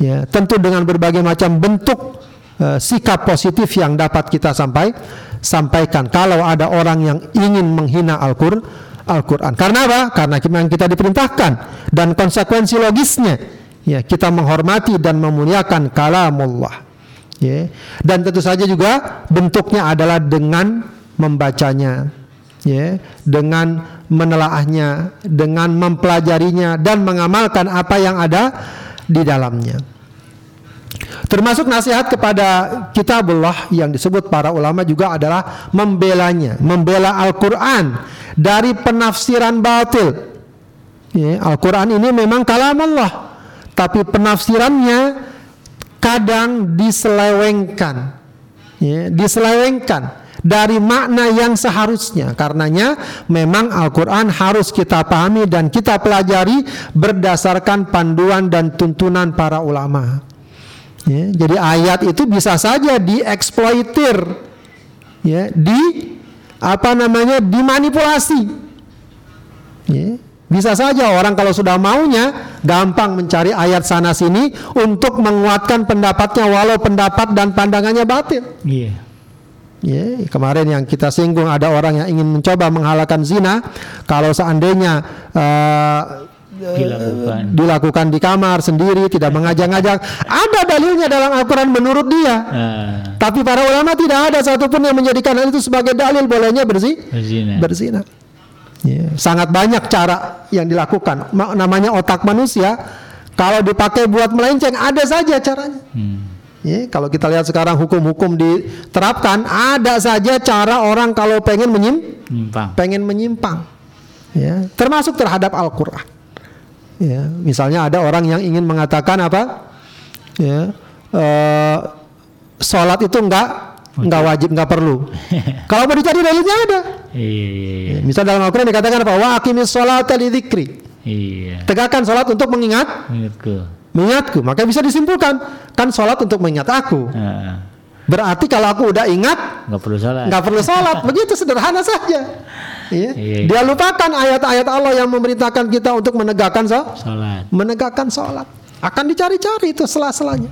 ya tentu dengan berbagai macam bentuk uh, sikap positif yang dapat kita sampai sampaikan kalau ada orang yang ingin menghina Al-Qur'an Al-Quran. Karena apa? Karena memang kita diperintahkan dan konsekuensi logisnya ya kita menghormati dan memuliakan kalamullah. Ya dan tentu saja juga bentuknya adalah dengan membacanya. Ya dengan menelaahnya dengan mempelajarinya dan mengamalkan apa yang ada di dalamnya. Termasuk nasihat kepada kitabullah yang disebut para ulama juga adalah membelanya membela Al-Qur'an dari penafsiran batil. Ya, Al-Qur'an ini memang kalam Allah tapi penafsirannya kadang diselewengkan. Ya, diselewengkan dari makna yang seharusnya. Karenanya memang Al-Quran harus kita pahami dan kita pelajari berdasarkan panduan dan tuntunan para ulama. Ya, jadi ayat itu bisa saja dieksploitir. Ya, di apa namanya dimanipulasi. Ya, bisa saja orang kalau sudah maunya gampang mencari ayat sana sini untuk menguatkan pendapatnya walau pendapat dan pandangannya batil. Iya. Yeah. Yeah, kemarin yang kita singgung ada orang yang ingin mencoba menghalalkan zina, kalau seandainya uh, dilakukan. dilakukan di kamar sendiri, tidak mengajak-ngajak. Ada dalilnya dalam Al-Quran menurut dia. Ah, Tapi para ulama tidak ada satupun yang menjadikan hal itu sebagai dalil bolehnya bersih berzina. berzina. Ya, sangat banyak cara yang dilakukan. Ma- namanya otak manusia. Kalau dipakai buat melenceng, ada saja caranya. Hmm. Ya, kalau kita lihat sekarang hukum-hukum diterapkan, ada saja cara orang kalau pengen menyim, Nyimpang. pengen menyimpang. Ya, termasuk terhadap Al-Qur'an. Ya, misalnya ada orang yang ingin mengatakan apa? Ya, eh, sholat itu enggak enggak wajib, enggak perlu. Kalau mau dicari dalilnya ada. Iya, iya, iya. Ya, misal dalam Al-Quran dikatakan apa? Wa aqimis sholata lidzikri. Iya. Tegakkan sholat untuk mengingat Menurutku. mengingatku. Maka bisa disimpulkan kan sholat untuk mengingat aku. Berarti kalau aku udah ingat nggak perlu salat. nggak perlu sholat. Begitu sederhana saja. Iya. Iya. Dia lupakan ayat-ayat Allah yang memerintahkan kita untuk menegakkan sholat. Salat. Menegakkan sholat. Akan dicari-cari itu sela-selanya.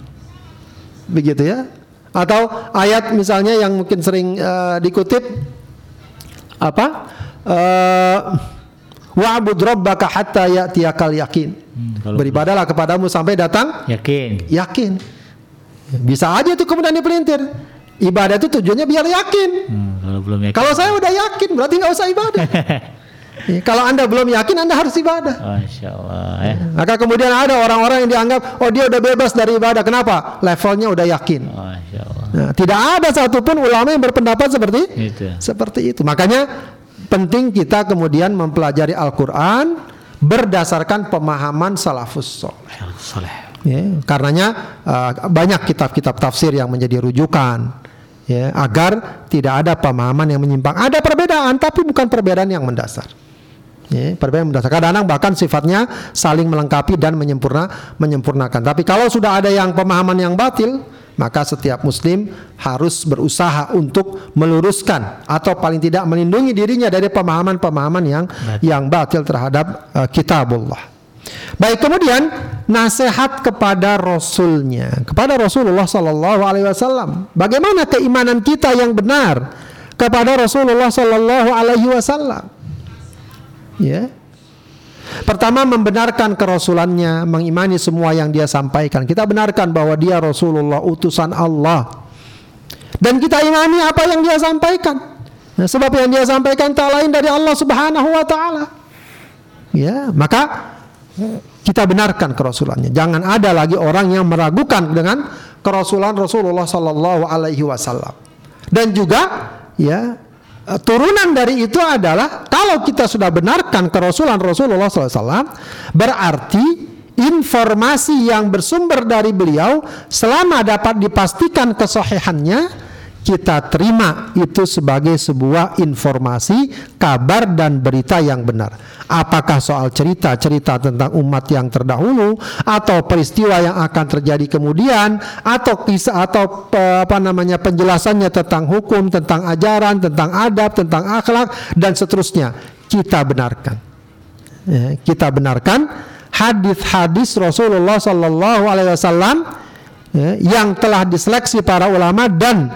Begitu ya. Atau ayat misalnya yang mungkin sering eh, dikutip apa? Eh, Wa'bud rabbaka hatta ya'tiyakal yakin. Hmm, Beribadalah kepadamu sampai datang yakin. yakin. Bisa aja itu kemudian dipelintir. Ibadah itu tujuannya biar yakin. Hmm, kalau belum yakin. Kalau saya udah yakin berarti nggak usah ibadah. Ya, kalau anda belum yakin anda harus ibadah. Masya Allah ya. Maka kemudian ada orang-orang yang dianggap oh dia udah bebas dari ibadah. Kenapa? Levelnya udah yakin. Masya Allah. Nah, tidak ada satupun ulama yang berpendapat seperti Itu. seperti itu. Makanya penting kita kemudian mempelajari Al-Quran berdasarkan pemahaman salafus soleh. Soleh. Ya, karenanya uh, banyak kitab-kitab tafsir yang menjadi rujukan ya agar tidak ada pemahaman yang menyimpang. Ada perbedaan tapi bukan perbedaan yang mendasar. Ya, perbedaan mendasar. Kadang bahkan sifatnya saling melengkapi dan menyempurna menyempurnakan. Tapi kalau sudah ada yang pemahaman yang batil, maka setiap muslim harus berusaha untuk meluruskan atau paling tidak melindungi dirinya dari pemahaman-pemahaman yang yang batil terhadap uh, kitabullah. Baik kemudian nasihat kepada Rasulnya kepada Rasulullah Sallallahu Alaihi Wasallam. Bagaimana keimanan kita yang benar kepada Rasulullah Sallallahu Alaihi Wasallam? Ya. Pertama membenarkan kerasulannya, mengimani semua yang dia sampaikan. Kita benarkan bahwa dia Rasulullah utusan Allah. Dan kita imani apa yang dia sampaikan. Nah, sebab yang dia sampaikan tak lain dari Allah Subhanahu wa taala. Ya, maka kita benarkan kerasulannya. Jangan ada lagi orang yang meragukan dengan kerasulan Rasulullah sallallahu alaihi wasallam. Dan juga ya turunan dari itu adalah kalau kita sudah benarkan kerasulan Rasulullah SAW berarti informasi yang bersumber dari beliau selama dapat dipastikan kesohihannya kita terima itu sebagai sebuah informasi, kabar dan berita yang benar. Apakah soal cerita-cerita tentang umat yang terdahulu atau peristiwa yang akan terjadi kemudian atau kisah atau apa namanya penjelasannya tentang hukum, tentang ajaran, tentang adab, tentang akhlak dan seterusnya kita benarkan. Ya, kita benarkan hadis-hadis Rasulullah Sallallahu Alaihi Wasallam ya, yang telah diseleksi para ulama dan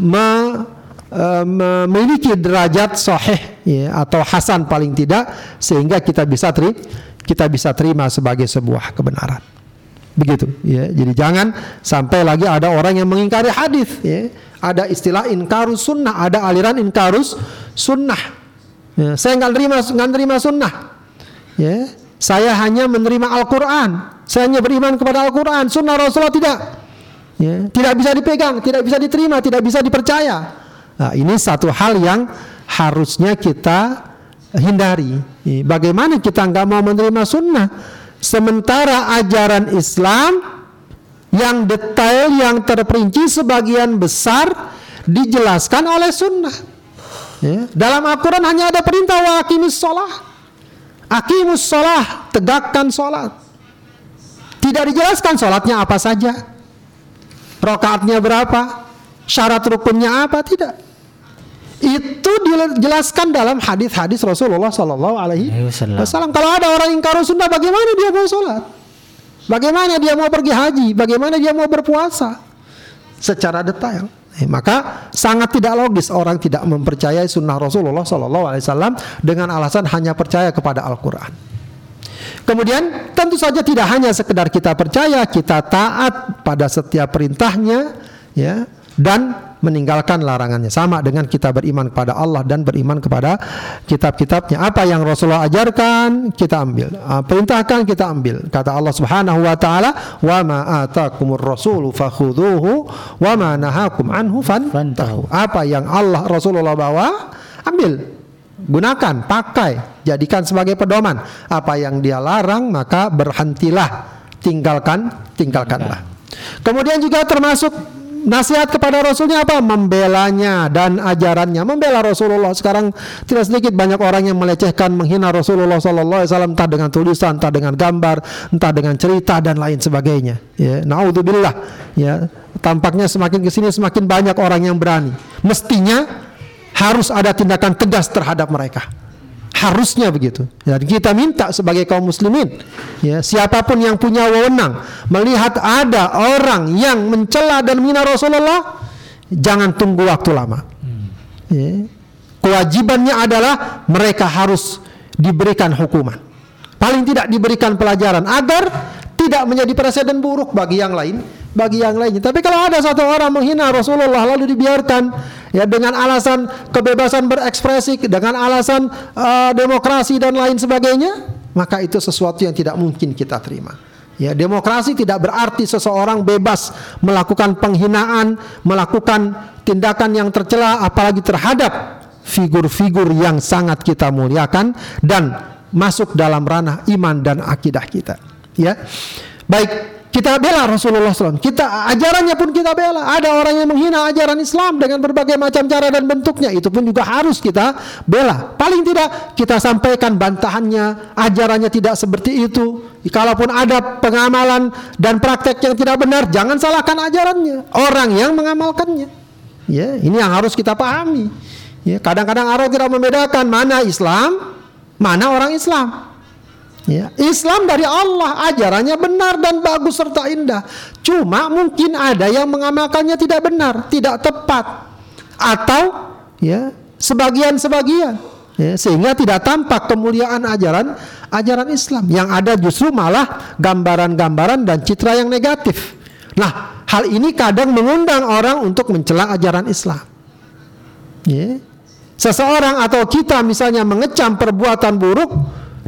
me- eh, memiliki derajat sahih ya, atau hasan paling tidak sehingga kita bisa teri kita bisa terima sebagai sebuah kebenaran. Begitu ya. Jadi jangan sampai lagi ada orang yang mengingkari hadis ya. Ada istilah inkarus sunnah ada aliran inkarus sunnah. Ya, saya nggak terima nggak terima sunnah ya. Saya hanya menerima Al-Quran. Saya hanya beriman kepada Al-Quran. Sunnah Rasulullah tidak ya, tidak bisa dipegang, tidak bisa diterima, tidak bisa dipercaya. Nah, ini satu hal yang harusnya kita hindari. Bagaimana kita nggak mau menerima sunnah, sementara ajaran Islam yang detail, yang terperinci sebagian besar dijelaskan oleh sunnah. Ya, dalam Al-Quran hanya ada perintah wa aqimis sholah. Aqimus sholah, tegakkan sholat. Tidak dijelaskan sholatnya apa saja. Rokaatnya berapa? Syarat rukunnya apa? Tidak. Itu dijelaskan dalam hadis-hadis Rasulullah Sallallahu Alaihi Wasallam. Kalau ada orang ingkar sunnah, bagaimana dia mau sholat? Bagaimana dia mau pergi haji? Bagaimana dia mau berpuasa? Secara detail. Eh, maka sangat tidak logis orang tidak mempercayai sunnah Rasulullah Sallallahu Alaihi Wasallam dengan alasan hanya percaya kepada Al-Quran. Kemudian tentu saja tidak hanya sekedar kita percaya, kita taat pada setiap perintahnya, ya, dan meninggalkan larangannya. Sama dengan kita beriman kepada Allah dan beriman kepada kitab-kitabnya. Apa yang Rasulullah ajarkan, kita ambil. Ah, perintahkan, kita ambil. Kata Allah Subhanahu wa taala, "Wa ma atakumur rasulu fakhudhuhu wa ma nahakum anhu fantahu." Apa yang Allah Rasulullah bawa, ambil. Gunakan, pakai, jadikan sebagai pedoman. Apa yang dia larang, maka berhentilah. Tinggalkan, tinggalkanlah. Kemudian juga termasuk nasihat kepada Rasulnya apa? Membelanya dan ajarannya. Membela Rasulullah. Sekarang tidak sedikit banyak orang yang melecehkan, menghina Rasulullah Sallallahu Alaihi Wasallam entah dengan tulisan, entah dengan gambar, entah dengan cerita dan lain sebagainya. Ya, naudzubillah. Ya, tampaknya semakin ke sini semakin banyak orang yang berani. Mestinya harus ada tindakan tegas terhadap mereka. Harusnya begitu. Dan kita minta sebagai kaum muslimin, ya, siapa pun yang punya wewenang melihat ada orang yang mencela dan menghina Rasulullah, jangan tunggu waktu lama. Ya. Kewajibannya adalah mereka harus diberikan hukuman. Paling tidak diberikan pelajaran agar tidak menjadi presiden buruk bagi yang lain bagi yang lainnya. Tapi kalau ada satu orang menghina Rasulullah lalu dibiarkan ya dengan alasan kebebasan berekspresi, dengan alasan uh, demokrasi dan lain sebagainya, maka itu sesuatu yang tidak mungkin kita terima. Ya, demokrasi tidak berarti seseorang bebas melakukan penghinaan, melakukan tindakan yang tercela apalagi terhadap figur-figur yang sangat kita muliakan dan masuk dalam ranah iman dan akidah kita. Ya. Baik, kita bela Rasulullah SAW. Kita ajarannya pun kita bela. Ada orang yang menghina ajaran Islam dengan berbagai macam cara dan bentuknya. Itu pun juga harus kita bela. Paling tidak kita sampaikan bantahannya, ajarannya tidak seperti itu. Kalaupun ada pengamalan dan praktek yang tidak benar, jangan salahkan ajarannya. Orang yang mengamalkannya. Ya, ini yang harus kita pahami. Ya, kadang-kadang orang tidak membedakan mana Islam, mana orang Islam. Ya, Islam dari Allah ajarannya benar dan bagus serta indah. Cuma mungkin ada yang mengamalkannya tidak benar, tidak tepat, atau ya sebagian-sebagian, ya, sehingga tidak tampak kemuliaan ajaran ajaran Islam. Yang ada justru malah gambaran-gambaran dan citra yang negatif. Nah, hal ini kadang mengundang orang untuk mencela ajaran Islam. Ya. Seseorang atau kita misalnya mengecam perbuatan buruk,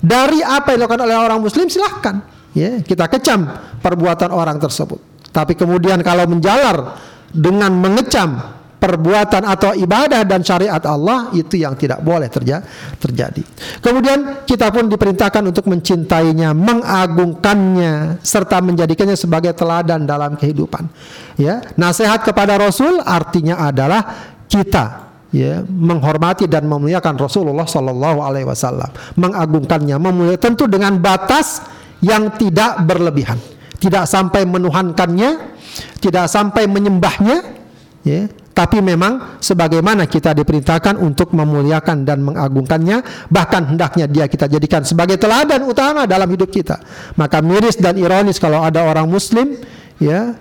dari apa yang dilakukan oleh orang muslim silahkan ya kita kecam perbuatan orang tersebut tapi kemudian kalau menjalar dengan mengecam perbuatan atau ibadah dan syariat Allah itu yang tidak boleh terja terjadi. Kemudian kita pun diperintahkan untuk mencintainya, mengagungkannya serta menjadikannya sebagai teladan dalam kehidupan. Ya, nasihat kepada Rasul artinya adalah kita ya menghormati dan memuliakan Rasulullah Shallallahu Alaihi Wasallam, mengagungkannya, memuliakan tentu dengan batas yang tidak berlebihan, tidak sampai menuhankannya, tidak sampai menyembahnya, ya, tapi memang sebagaimana kita diperintahkan untuk memuliakan dan mengagungkannya, bahkan hendaknya dia kita jadikan sebagai teladan utama dalam hidup kita. Maka miris dan ironis kalau ada orang Muslim, ya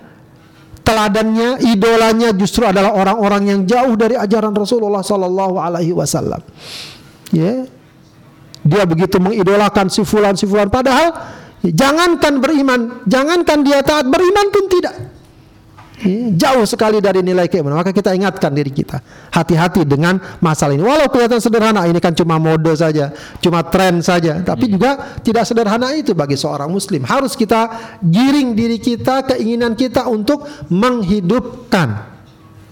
teladannya, idolanya justru adalah orang-orang yang jauh dari ajaran Rasulullah Sallallahu Alaihi Wasallam. Ya, dia begitu mengidolakan si fulan si fulan, padahal jangankan beriman, jangankan dia taat beriman pun tidak. Hmm, jauh sekali dari nilai keimanan. Maka kita ingatkan diri kita, hati-hati dengan masalah ini. Walau kelihatan sederhana, ini kan cuma mode saja, cuma tren saja, tapi hmm. juga tidak sederhana itu bagi seorang muslim. Harus kita giring diri kita, keinginan kita untuk menghidupkan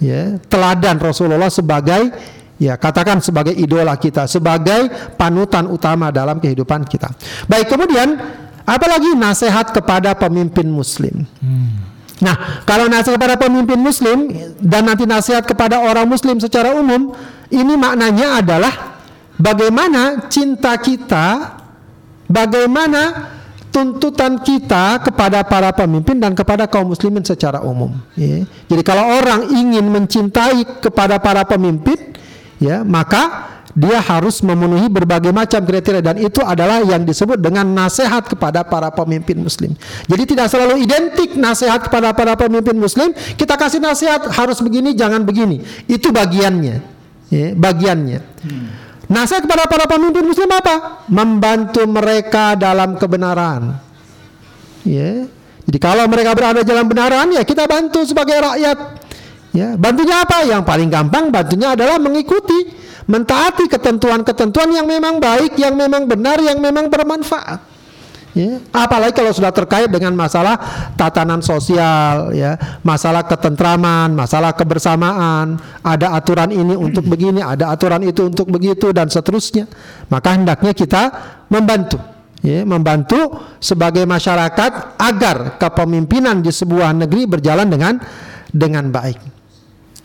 ya, teladan Rasulullah sebagai ya katakan sebagai idola kita, sebagai panutan utama dalam kehidupan kita. Baik, kemudian apalagi nasihat kepada pemimpin muslim. Hmm. Nah, kalau nasihat kepada pemimpin muslim dan nanti nasihat kepada orang muslim secara umum, ini maknanya adalah bagaimana cinta kita, bagaimana tuntutan kita kepada para pemimpin dan kepada kaum muslimin secara umum. Ya. Jadi kalau orang ingin mencintai kepada para pemimpin, ya maka dia harus memenuhi berbagai macam kriteria dan itu adalah yang disebut dengan nasihat kepada para pemimpin muslim. Jadi tidak selalu identik nasihat kepada para pemimpin muslim, kita kasih nasihat harus begini jangan begini. Itu bagiannya. Ya, bagiannya. Hmm. Nasihat kepada para pemimpin muslim apa? Membantu mereka dalam kebenaran. Ya. Jadi kalau mereka berada dalam kebenaran ya kita bantu sebagai rakyat. Ya, bantunya apa? Yang paling gampang bantunya adalah mengikuti, mentaati ketentuan-ketentuan yang memang baik, yang memang benar, yang memang bermanfaat. Ya, apalagi kalau sudah terkait dengan masalah tatanan sosial, ya, masalah ketentraman, masalah kebersamaan, ada aturan ini untuk begini, ada aturan itu untuk begitu dan seterusnya. Maka hendaknya kita membantu, ya, membantu sebagai masyarakat agar kepemimpinan di sebuah negeri berjalan dengan dengan baik.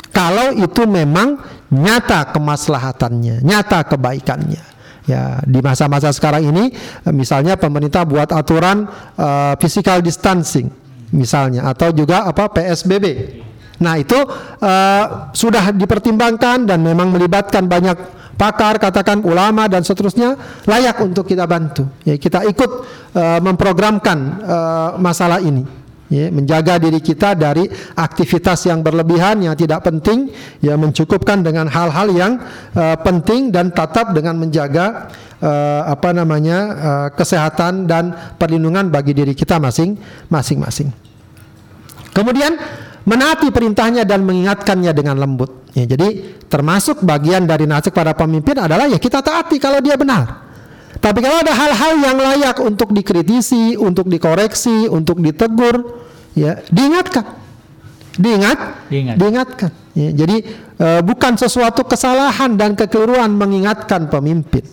Kalau itu memang nyata kemaslahatannya, nyata kebaikannya. Ya, di masa-masa sekarang ini misalnya pemerintah buat aturan uh, physical distancing misalnya atau juga apa PSBB. Nah, itu uh, sudah dipertimbangkan dan memang melibatkan banyak pakar, katakan ulama dan seterusnya layak untuk kita bantu. Ya, kita ikut uh, memprogramkan uh, masalah ini ya, menjaga diri kita dari aktivitas yang berlebihan yang tidak penting ya mencukupkan dengan hal-hal yang uh, penting dan tetap dengan menjaga uh, apa namanya uh, kesehatan dan perlindungan bagi diri kita masing masing-masing. Kemudian menaati perintahnya dan mengingatkannya dengan lembut. Ya, jadi termasuk bagian dari nasihat para pemimpin adalah ya kita taati kalau dia benar. Tapi kalau ada hal-hal yang layak untuk dikritisi, untuk dikoreksi, untuk ditegur, ya diingatkan, diingat, Diingat. diingatkan. Ya, jadi e, bukan sesuatu kesalahan dan kekeliruan mengingatkan pemimpin.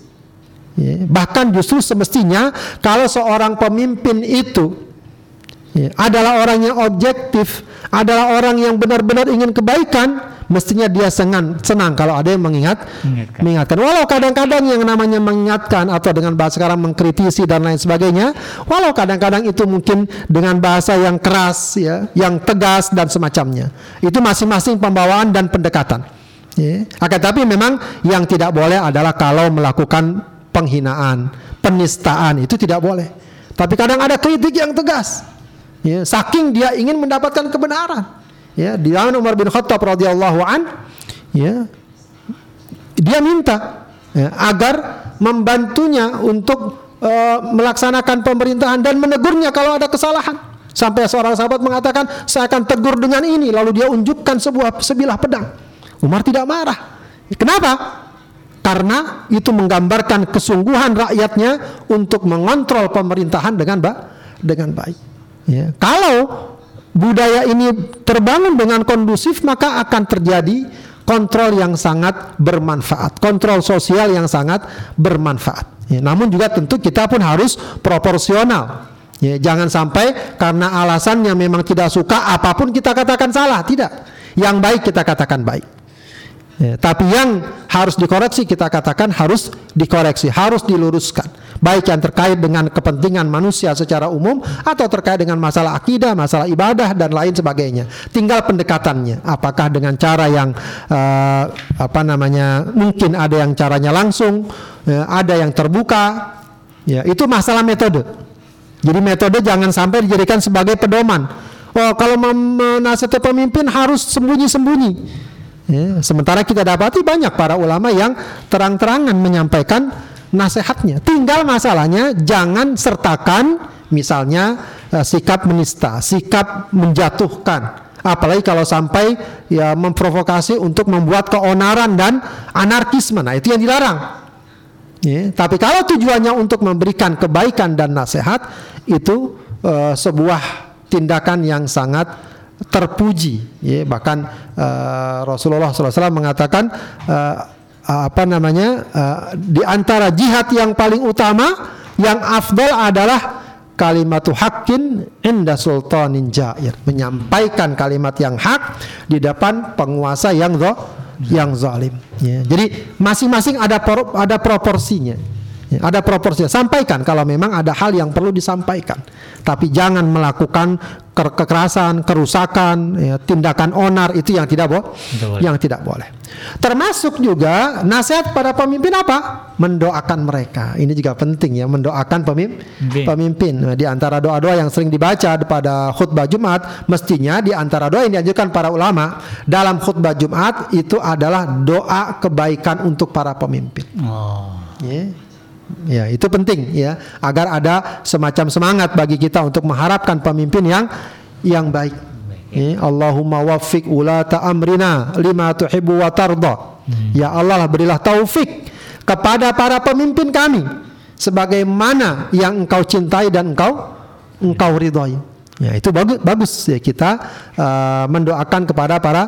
Ya, bahkan justru semestinya kalau seorang pemimpin itu ya, adalah orang yang objektif, adalah orang yang benar-benar ingin kebaikan, mestinya dia senang senang kalau ada yang mengingat mengingatkan. mengingatkan. Walau kadang-kadang yang namanya mengingatkan atau dengan bahasa sekarang mengkritisi dan lain sebagainya, walau kadang-kadang itu mungkin dengan bahasa yang keras ya, yang tegas dan semacamnya. Itu masing-masing pembawaan dan pendekatan. Ya. Akan tapi memang yang tidak boleh adalah kalau melakukan penghinaan, penistaan itu tidak boleh. Tapi kadang ada kritik yang tegas. Ya, saking dia ingin mendapatkan kebenaran ya di zaman Umar bin Khattab radhiyallahu an ya dia minta ya, agar membantunya untuk uh, melaksanakan pemerintahan dan menegurnya kalau ada kesalahan. Sampai seorang sahabat mengatakan saya akan tegur dengan ini. Lalu dia unjukkan sebuah sebilah pedang. Umar tidak marah. Kenapa? Karena itu menggambarkan kesungguhan rakyatnya untuk mengontrol pemerintahan dengan ba dengan baik. Ya kalau budaya ini terbangun dengan kondusif maka akan terjadi kontrol yang sangat bermanfaat, kontrol sosial yang sangat bermanfaat. Ya, namun juga tentu kita pun harus proporsional. Ya, jangan sampai karena alasannya memang tidak suka apa pun kita katakan salah, tidak. Yang baik kita katakan baik. Ya, tapi yang harus dikoreksi kita katakan harus dikoreksi, harus diluruskan. Baik yang terkait dengan kepentingan manusia secara umum atau terkait dengan masalah akidah, masalah ibadah dan lain sebagainya. Tinggal pendekatannya. Apakah dengan cara yang uh, apa namanya mungkin ada yang caranya langsung, ya, ada yang terbuka. Ya, itu masalah metode. Jadi metode jangan sampai dijadikan sebagai pedoman. Oh, kalau menasihati pemimpin harus sembunyi-sembunyi. Ya, sementara kita dapati banyak para ulama yang terang-terangan menyampaikan nasihatnya. Tinggal masalahnya jangan sertakan misalnya uh, sikap menista, sikap menjatuhkan. Apalagi kalau sampai ya memprovokasi untuk membuat keonaran dan anarkisme. Nah, itu yang dilarang. Ya, tapi kalau tujuannya untuk memberikan kebaikan dan nasihat itu uh, sebuah tindakan yang sangat terpuji. Ya bahkan uh, Rasulullah SAW mengatakan uh, apa namanya uh, di antara jihad yang paling utama yang afdal adalah kalimat hakin inda sultanin jair. Menyampaikan kalimat yang hak di depan penguasa yang zo, yang zalim. Ya. jadi masing-masing ada ada proporsinya Ya, ada proporsinya. Sampaikan kalau memang ada hal yang perlu disampaikan. Tapi jangan melakukan ke kekerasan, kerusakan, ya, tindakan onar itu yang tidak bo boleh. yang tidak boleh. Termasuk juga nasihat pada pemimpin apa? Mendoakan mereka. Ini juga penting ya, mendoakan pemimpin. Pemimpin. Nah, di antara doa-doa yang sering dibaca pada khutbah Jumat, mestinya di antara doa yang dianjurkan para ulama dalam khutbah Jumat itu adalah doa kebaikan untuk para pemimpin. Oh. Yeah. Ya, itu penting ya agar ada semacam semangat bagi kita untuk mengharapkan pemimpin yang yang baik. Ya, Allahumma waffiq ulata amrina lima tuhibbu wa tarda. Hmm. Ya Allah berilah taufik kepada para pemimpin kami sebagaimana yang engkau cintai dan engkau engkau ridhoi. Ya, itu bagus bagus ya kita uh, mendoakan kepada para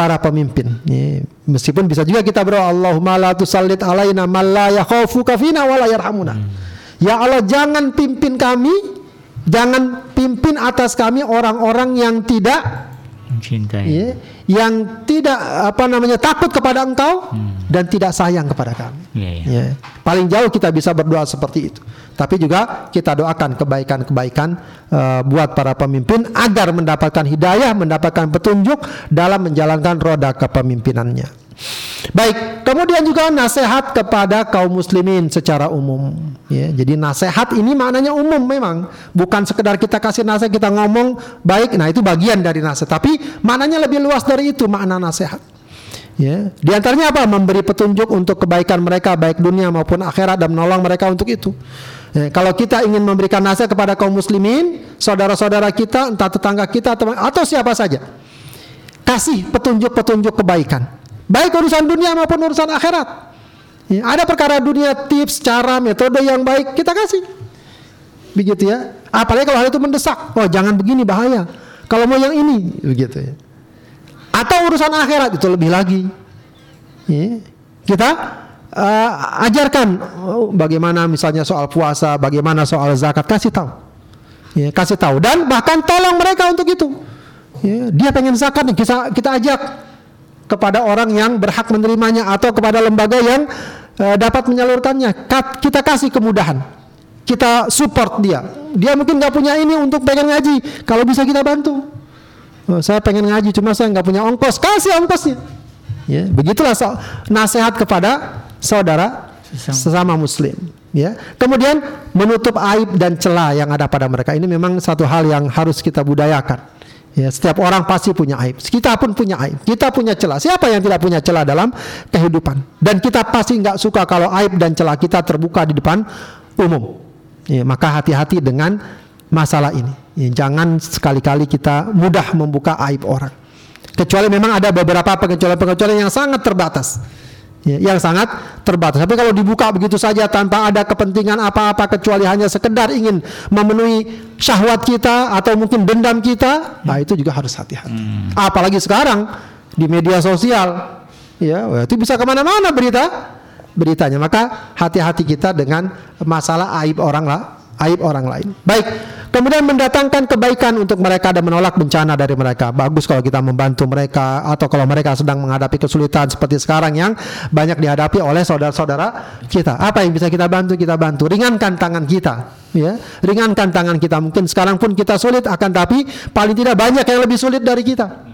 para pemimpin. Ya, meskipun bisa juga kita berdoa Allahumma la tusallit alaina man la yakhafuka fina wa la yarhamuna. Hmm. Ya Allah jangan pimpin kami, jangan pimpin atas kami orang-orang yang tidak mencintai. Ya, yang tidak apa namanya takut kepada Engkau hmm. dan tidak sayang kepada kami. Ya, ya. Ya. Paling jauh kita bisa berdoa seperti itu. Tapi juga kita doakan kebaikan-kebaikan uh, buat para pemimpin agar mendapatkan hidayah, mendapatkan petunjuk dalam menjalankan roda kepemimpinannya. Baik, kemudian juga nasihat kepada kaum muslimin secara umum. Ya, jadi nasihat ini maknanya umum memang, bukan sekedar kita kasih nasihat kita ngomong baik. Nah itu bagian dari nasihat, tapi maknanya lebih luas dari itu makna nasihat. Ya, di antaranya apa? Memberi petunjuk untuk kebaikan mereka baik dunia maupun akhirat dan menolong mereka untuk itu. Ya, kalau kita ingin memberikan nasihat kepada kaum muslimin, saudara-saudara kita, entah tetangga kita atau, atau siapa saja, kasih petunjuk-petunjuk kebaikan, baik urusan dunia maupun urusan akhirat. Ya, ada perkara dunia, tips, cara, metode yang baik kita kasih, begitu ya. Apalagi kalau hal itu mendesak, oh jangan begini bahaya. Kalau mau yang ini, begitu ya. Atau urusan akhirat itu lebih lagi. Ya. Kita uh, ajarkan oh, bagaimana misalnya soal puasa, bagaimana soal zakat, kasih tahu. Ya, kasih tahu dan bahkan tolong mereka untuk itu. Ya, dia pengen zakat nih, kita kita ajak kepada orang yang berhak menerimanya atau kepada lembaga yang uh, dapat menyalurkannya. Kita kasih kemudahan. Kita support dia. Dia mungkin nggak punya ini untuk pengen ngaji. Kalau bisa kita bantu. Oh, saya pengen ngaji cuma saya nggak punya ongkos. Kasih ongkosnya. Ya, begitulah nasihat kepada saudara sesama. muslim ya. Kemudian menutup aib dan celah yang ada pada mereka. Ini memang satu hal yang harus kita budayakan ya. Setiap orang pasti punya aib. Kita pun punya aib. Kita punya celah. Siapa yang tidak punya celah dalam kehidupan? Dan kita pasti nggak suka kalau aib dan celah kita terbuka di depan umum. Ya, maka hati-hati dengan masalah ini. Ya, jangan sekali-kali kita mudah membuka aib orang. Kecuali memang ada beberapa pengecualian-pengecualian yang sangat terbatas ya, yang sangat terbatas. Tapi kalau dibuka begitu saja tanpa ada kepentingan apa-apa kecuali hanya sekedar ingin memenuhi syahwat kita atau mungkin dendam kita, nah itu juga harus hati-hati. Hmm. Apalagi sekarang di media sosial, ya itu bisa ke mana-mana berita beritanya. Maka hati-hati kita dengan masalah aib orang lah, aib orang lain. Baik. Kemudian mendatangkan kebaikan untuk mereka dan menolak bencana dari mereka. Bagus kalau kita membantu mereka atau kalau mereka sedang menghadapi kesulitan seperti sekarang yang banyak dihadapi oleh saudara-saudara kita. Apa yang bisa kita bantu? Kita bantu. Ringankan tangan kita, ya. Ringankan tangan kita. Mungkin sekarang pun kita sulit akan tapi paling tidak banyak yang lebih sulit dari kita.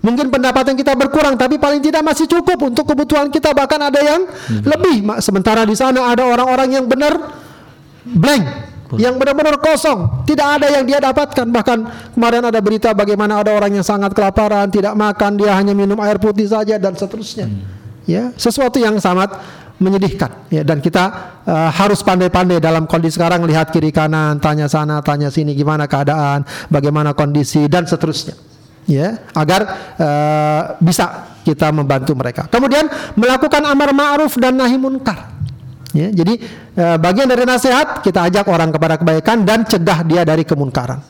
Mungkin pendapatan kita berkurang tapi paling tidak masih cukup untuk kebutuhan kita bahkan ada yang lebih. Sementara di sana ada orang-orang yang benar blank yang benar-benar kosong, tidak ada yang dia dapatkan. Bahkan kemarin ada berita bagaimana ada orang yang sangat kelaparan, tidak makan, dia hanya minum air putih saja dan seterusnya. Hmm. Ya, sesuatu yang sangat menyedihkan. Ya, dan kita uh, harus pandai-pandai dalam kondisi sekarang lihat kiri kanan, tanya sana, tanya sini gimana keadaan, bagaimana kondisi dan seterusnya. Ya, agar uh, bisa kita membantu mereka. Kemudian melakukan amar ma'ruf dan nahi munkar. Ya, jadi e, bagian dari nasihat kita ajak orang kepada kebaikan dan cegah dia dari kemunkaran.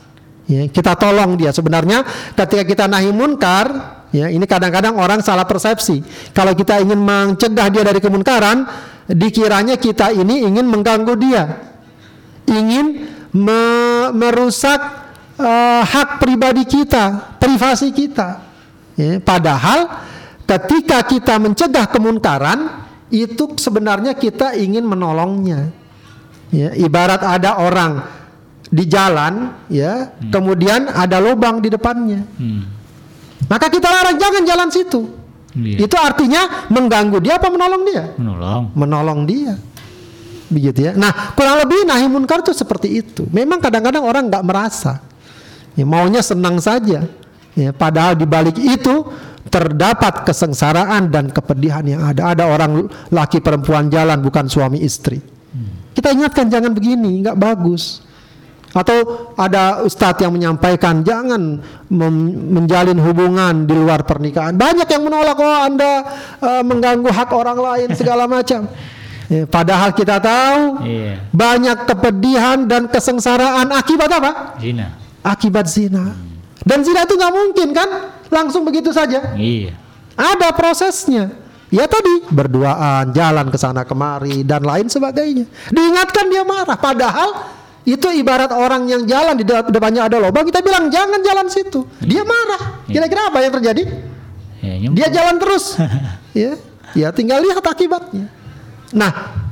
Ya, kita tolong dia. Sebenarnya ketika kita nahi munkar, ya ini kadang-kadang orang salah persepsi. Kalau kita ingin mencegah dia dari kemunkaran, dikiranya kita ini ingin mengganggu dia, ingin me merusak uh, hak pribadi kita, privasi kita. Ya, padahal ketika kita mencegah kemunkaran, itu sebenarnya kita ingin menolongnya. Ya, ibarat ada orang di jalan, ya, hmm. kemudian ada lubang di depannya. Hmm. Maka kita larang jangan jalan situ. Yeah. Itu artinya mengganggu dia apa menolong dia? Menolong. Menolong dia. Begitu ya. Nah, kurang lebih nahi munkar itu seperti itu. Memang kadang-kadang orang nggak merasa. Ya, maunya senang saja. Ya, padahal di balik itu terdapat kesengsaraan dan kepedihan yang ada. Ada orang laki perempuan jalan bukan suami istri. Kita ingatkan jangan begini, nggak bagus. Atau ada ustadz yang menyampaikan jangan menjalin hubungan di luar pernikahan. Banyak yang menolak oh Anda uh, mengganggu hak orang lain segala macam. Ya, padahal kita tahu iya. banyak kepedihan dan kesengsaraan akibat apa? Zina. Akibat zina. Hmm. Dan zina itu nggak mungkin kan langsung begitu saja. Iya. Ada prosesnya. Ya tadi berduaan, jalan ke sana kemari dan lain sebagainya. Diingatkan dia marah. Padahal itu ibarat orang yang jalan di depannya ada lubang, kita bilang jangan jalan situ. Dia marah. Iya. Kira-kira apa yang terjadi? Ya, dia jalan terus. ya, ya tinggal lihat akibatnya. Nah,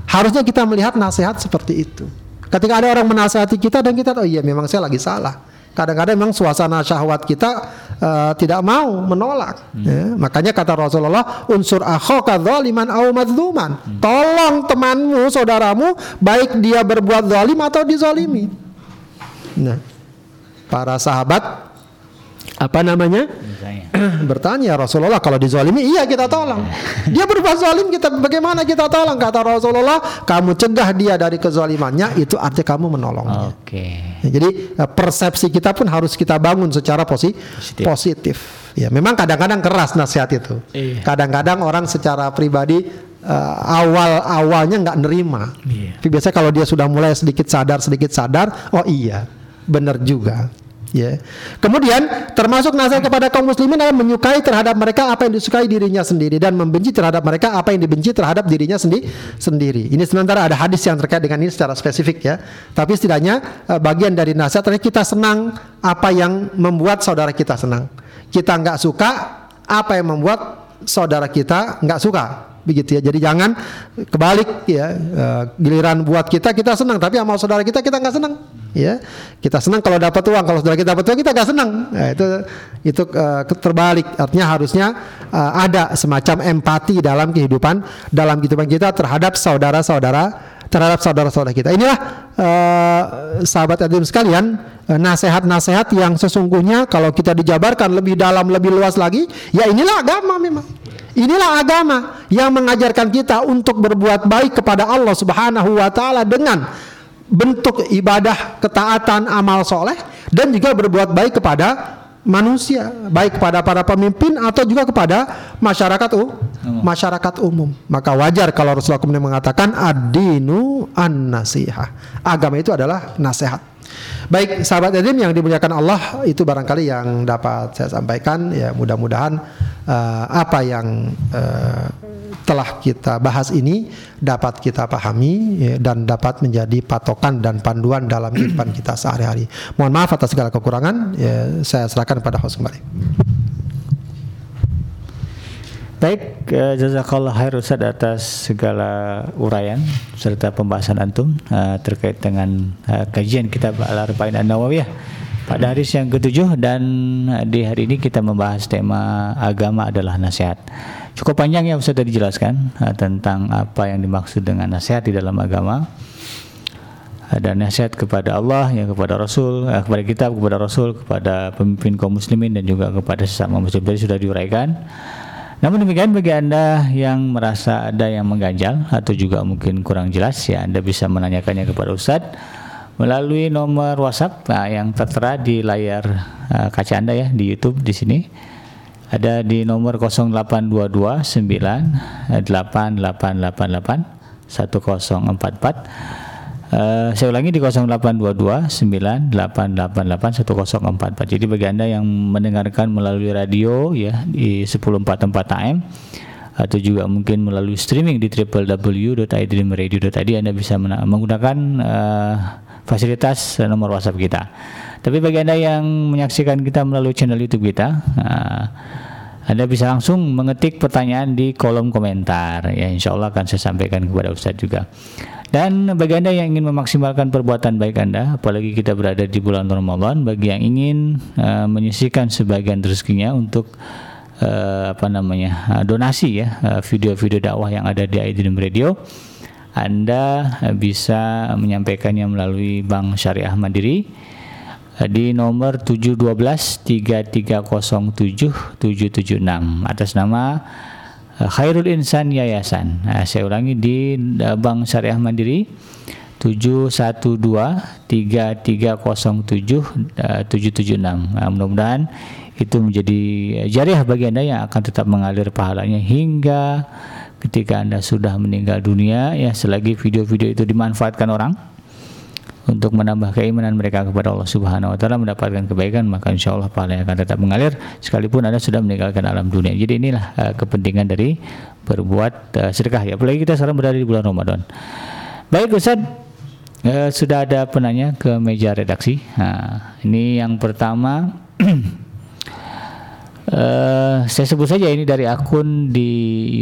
harusnya kita melihat nasihat seperti itu. Ketika ada orang menasihati kita dan kita tahu oh iya memang saya lagi salah. Kadang-kadang memang suasana syahwat kita uh, tidak mau menolak. Hmm. Ya, makanya kata Rasulullah, unsur akhoka zaliman au madzluman. Hmm. Tolong temanmu, saudaramu, baik dia berbuat zalim atau dizalimi. Nah, para sahabat apa namanya? Bertanya Rasulullah kalau dizalimi iya kita tolong. Dia berbuat zalim kita bagaimana kita tolong? Kata Rasulullah, kamu cegah dia dari kezalimannya itu arti kamu menolongnya. Oke. Okay. Jadi eh, persepsi kita pun harus kita bangun secara posi positif. positif. Ya, memang kadang-kadang keras nasihat itu. Iya. Kadang-kadang orang secara pribadi uh, awal awalnya nggak nerima. Iya. Tapi biasanya kalau dia sudah mulai sedikit sadar sedikit sadar, oh iya, benar juga. Ya. Kemudian termasuk nasihat kepada kaum muslimin adalah menyukai terhadap mereka apa yang disukai dirinya sendiri dan membenci terhadap mereka apa yang dibenci terhadap dirinya sendi sendiri. Ini sementara ada hadis yang terkait dengan ini secara spesifik ya. Tapi setidaknya uh, bagian dari nasihat adalah kita senang apa yang membuat saudara kita senang. Kita nggak suka apa yang membuat saudara kita nggak suka begitu ya. Jadi jangan kebalik ya uh, giliran buat kita kita senang tapi sama saudara kita kita nggak senang ya. Kita senang kalau dapat uang kalau saudara kita dapat uang kita nggak senang. Nah, itu itu uh, terbalik artinya harusnya uh, ada semacam empati dalam kehidupan dalam kehidupan kita terhadap saudara-saudara terhadap saudara-saudara kita. Inilah uh, sahabat adim sekalian nasihat-nasihat yang sesungguhnya kalau kita dijabarkan lebih dalam lebih luas lagi, ya inilah agama memang. Inilah agama yang mengajarkan kita untuk berbuat baik kepada Allah Subhanahu wa taala dengan bentuk ibadah, ketaatan, amal soleh dan juga berbuat baik kepada manusia, baik kepada para pemimpin atau juga kepada masyarakat umum. Masyarakat umum. Maka wajar kalau Rasulullah kemudian mengatakan ad-dinu an-nasihah. Agama itu adalah nasihat. Baik sahabat Edim yang dimuliakan Allah itu barangkali yang dapat saya sampaikan ya mudah-mudahan uh, apa yang uh, telah kita bahas ini dapat kita pahami ya, dan dapat menjadi patokan dan panduan dalam kehidupan kita sehari-hari. Mohon maaf atas segala kekurangan, ya, saya serahkan pada host kembali. Baik, uh, jazakallah khair Ustaz atas segala uraian serta pembahasan antum uh, terkait dengan uh, kajian kitab Al-Arba'in An-Nawawiyah pada hari yang ketujuh dan di hari ini kita membahas tema agama adalah nasihat. Cukup panjang ya Ustaz tadi dijelaskan uh, tentang apa yang dimaksud dengan nasihat di dalam agama. Ada nasihat kepada Allah, ya kepada Rasul, uh, kepada kitab, kepada Rasul, kepada pemimpin kaum muslimin dan juga kepada sesama muslim. Tadi sudah diuraikan. Namun demikian bagi Anda yang merasa ada yang mengganjal atau juga mungkin kurang jelas ya Anda bisa menanyakannya kepada Ustadz melalui nomor WhatsApp nah, yang tertera di layar uh, kaca Anda ya di YouTube di sini. Ada di nomor 0822 9 8888 1044 Uh, saya ulangi di 0822 9888 1044. Jadi bagi Anda yang mendengarkan melalui radio ya di 1044 AM atau juga mungkin melalui streaming di www.idreamradio.id Anda bisa menggunakan uh, fasilitas nomor WhatsApp kita. Tapi bagi Anda yang menyaksikan kita melalui channel YouTube kita, uh, anda bisa langsung mengetik pertanyaan di kolom komentar ya insya Allah akan saya sampaikan kepada Ustadz juga Dan bagi Anda yang ingin memaksimalkan perbuatan baik Anda, apalagi kita berada di bulan Ramadan, bagi yang ingin uh, menyisihkan sebagian rezekinya untuk uh, apa namanya uh, donasi ya video-video uh, dakwah yang ada di IDM Radio, Anda bisa menyampaikannya melalui Bank Syariah Mandiri di nomor 712 3307 776 atas nama Khairul Insan Yayasan. Nah, saya ulangi di Bank Syariah Mandiri 712 3307 776. Nah, mudah-mudahan itu menjadi jariah bagi Anda yang akan tetap mengalir pahalanya hingga ketika Anda sudah meninggal dunia ya selagi video-video itu dimanfaatkan orang untuk menambah keimanan mereka kepada Allah Subhanahu wa taala mendapatkan kebaikan maka insya Allah akan tetap mengalir sekalipun Anda sudah meninggalkan alam dunia. Jadi inilah uh, kepentingan dari berbuat uh, sedekah ya. Apalagi kita sekarang berada di bulan Ramadan. Baik Ustaz, uh, sudah ada penanya ke meja redaksi. Nah, ini yang pertama Uh, saya sebut saja ini dari akun di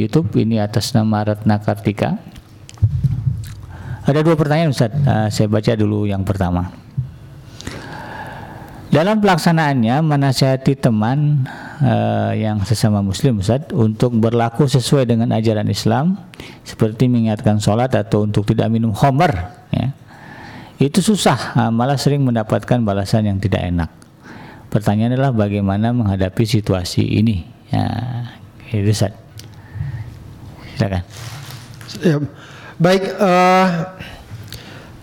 YouTube ini atas nama Ratna Kartika. Ada dua pertanyaan Ustaz. Uh, saya baca dulu yang pertama. Dalam pelaksanaannya menasihati teman uh, yang sesama muslim Ustaz untuk berlaku sesuai dengan ajaran Islam seperti mengingatkan sholat atau untuk tidak minum homer ya. Itu susah, uh, malah sering mendapatkan balasan yang tidak enak. Pertanyaan adalah bagaimana menghadapi situasi ini. Ya, itu Ustaz. Silakan. Ya Baik, uh,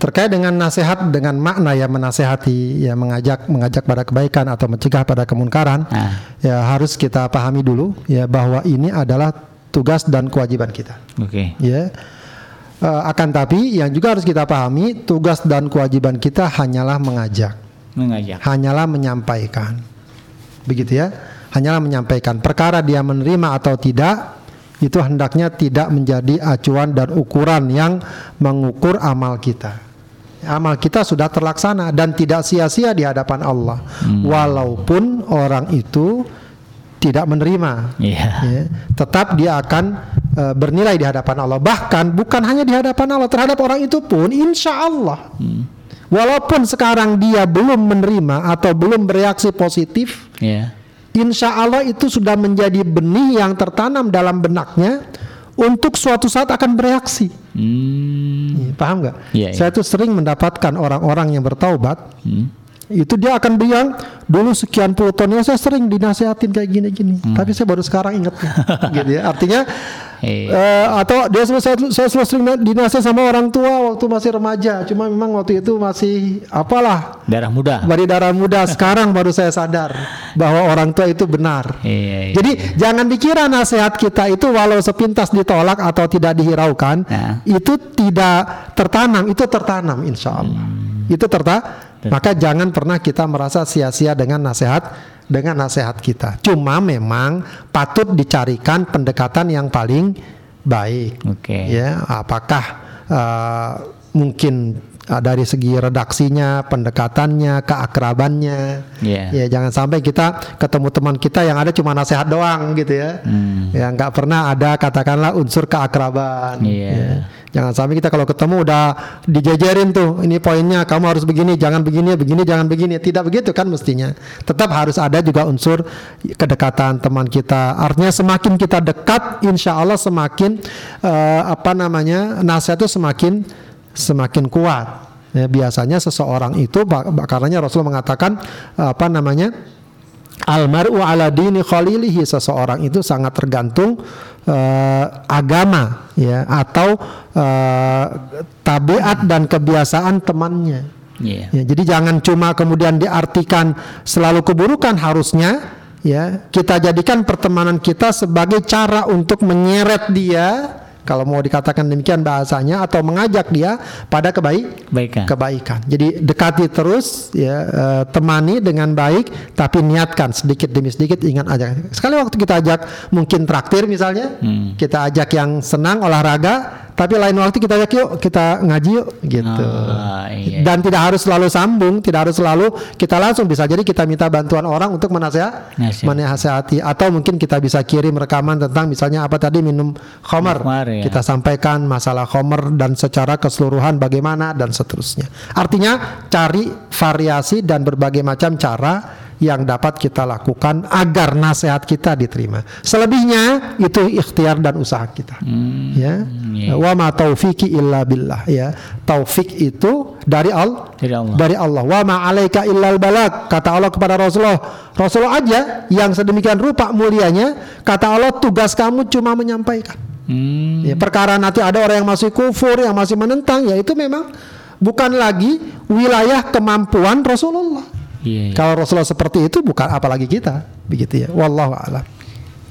terkait dengan nasihat dengan makna ya menasehati ya mengajak mengajak pada kebaikan atau mencegah pada kemunkaran ah. ya harus kita pahami dulu ya bahwa ini adalah tugas dan kewajiban kita. Oke. Okay. Ya. Uh, akan tapi yang juga harus kita pahami tugas dan kewajiban kita hanyalah mengajak. Mengajak. Hanyalah menyampaikan. Begitu ya. Hanyalah menyampaikan perkara dia menerima atau tidak itu hendaknya tidak menjadi acuan dan ukuran yang mengukur amal kita. Amal kita sudah terlaksana dan tidak sia-sia di hadapan Allah, hmm. walaupun orang itu tidak menerima, yeah. ya, tetap dia akan uh, bernilai di hadapan Allah. Bahkan bukan hanya di hadapan Allah, terhadap orang itu pun, insya Allah, hmm. walaupun sekarang dia belum menerima atau belum bereaksi positif, yeah insya Allah itu sudah menjadi benih yang tertanam dalam benaknya untuk suatu saat akan bereaksi. Hmm. paham nggak? Yeah, Saya tuh sering mendapatkan orang-orang yang bertaubat. Hmm. Itu dia akan bilang dulu sekian puluh tahun ya saya sering dinasihatin kayak gini-gini, hmm. tapi saya baru sekarang inget, gitu ya. Artinya Uh, atau dia saya, saya sering dinasihat sama orang tua waktu masih remaja. Cuma memang waktu itu masih apalah darah muda. Dari darah muda. Sekarang baru saya sadar bahwa orang tua itu benar. Iya, iya, Jadi iya. jangan dikira nasihat kita itu walau sepintas ditolak atau tidak dihiraukan, nah. itu tidak tertanam. Itu tertanam, insya Allah. Hmm. Itu terta. Maka jangan pernah kita merasa sia-sia dengan nasihat dengan nasihat kita. Cuma memang patut dicarikan pendekatan yang paling baik. Oke. Okay. Ya, apakah uh, mungkin uh, dari segi redaksinya, pendekatannya, keakrabannya. Yeah. Ya, jangan sampai kita ketemu teman kita yang ada cuma nasihat doang gitu ya. Hmm. Ya, nggak pernah ada katakanlah unsur keakraban. Yeah. Ya. Jangan sampai kita kalau ketemu udah dijajarin tuh, ini poinnya kamu harus begini, jangan begini, begini, jangan begini. Tidak begitu kan mestinya. Tetap harus ada juga unsur kedekatan teman kita. Artinya semakin kita dekat, insya Allah semakin uh, apa namanya nasihat itu semakin semakin kuat. Ya, biasanya seseorang itu, karena Rasul mengatakan apa namanya almaru ala dini khalilihi seseorang itu sangat tergantung uh, agama ya atau uh, tabiat dan kebiasaan temannya. Yeah. Ya, jadi jangan cuma kemudian diartikan selalu keburukan harusnya ya kita jadikan pertemanan kita sebagai cara untuk menyeret dia kalau mau dikatakan demikian bahasanya atau mengajak dia pada kebaik kebaikan. kebaikan. Jadi dekati terus ya uh, temani dengan baik tapi niatkan sedikit demi sedikit ingat ajak. Sekali waktu kita ajak mungkin traktir misalnya, hmm. kita ajak yang senang olahraga Tapi lain waktu kita yuk kita ngaji yuk gitu. Ah, iya. Dan tidak harus selalu sambung, tidak harus selalu kita langsung bisa jadi kita minta bantuan orang untuk menasehat, Nasihat. menasehati atau mungkin kita bisa kirim rekaman tentang misalnya apa tadi minum khamar. Ya. Kita sampaikan masalah khamar dan secara keseluruhan bagaimana dan seterusnya. Artinya cari variasi dan berbagai macam cara yang dapat kita lakukan agar nasihat kita diterima. Selebihnya itu ikhtiar dan usaha kita. ya. iya. Wa ma taufiki illa billah ya. Taufik itu dari Allah Dari Allah. dari Allah. Wa ma alaika illal balag kata Allah kepada Rasulullah. Rasulullah aja yang sedemikian rupa mulianya kata Allah tugas kamu cuma menyampaikan. Hmm, Ya, perkara nanti ada orang yang masih kufur, yang masih menentang, ya itu memang bukan lagi wilayah kemampuan Rasulullah. Iya, iya. Kalau Rasulullah seperti itu bukan apalagi kita, begitu ya. Wallahu a'lam.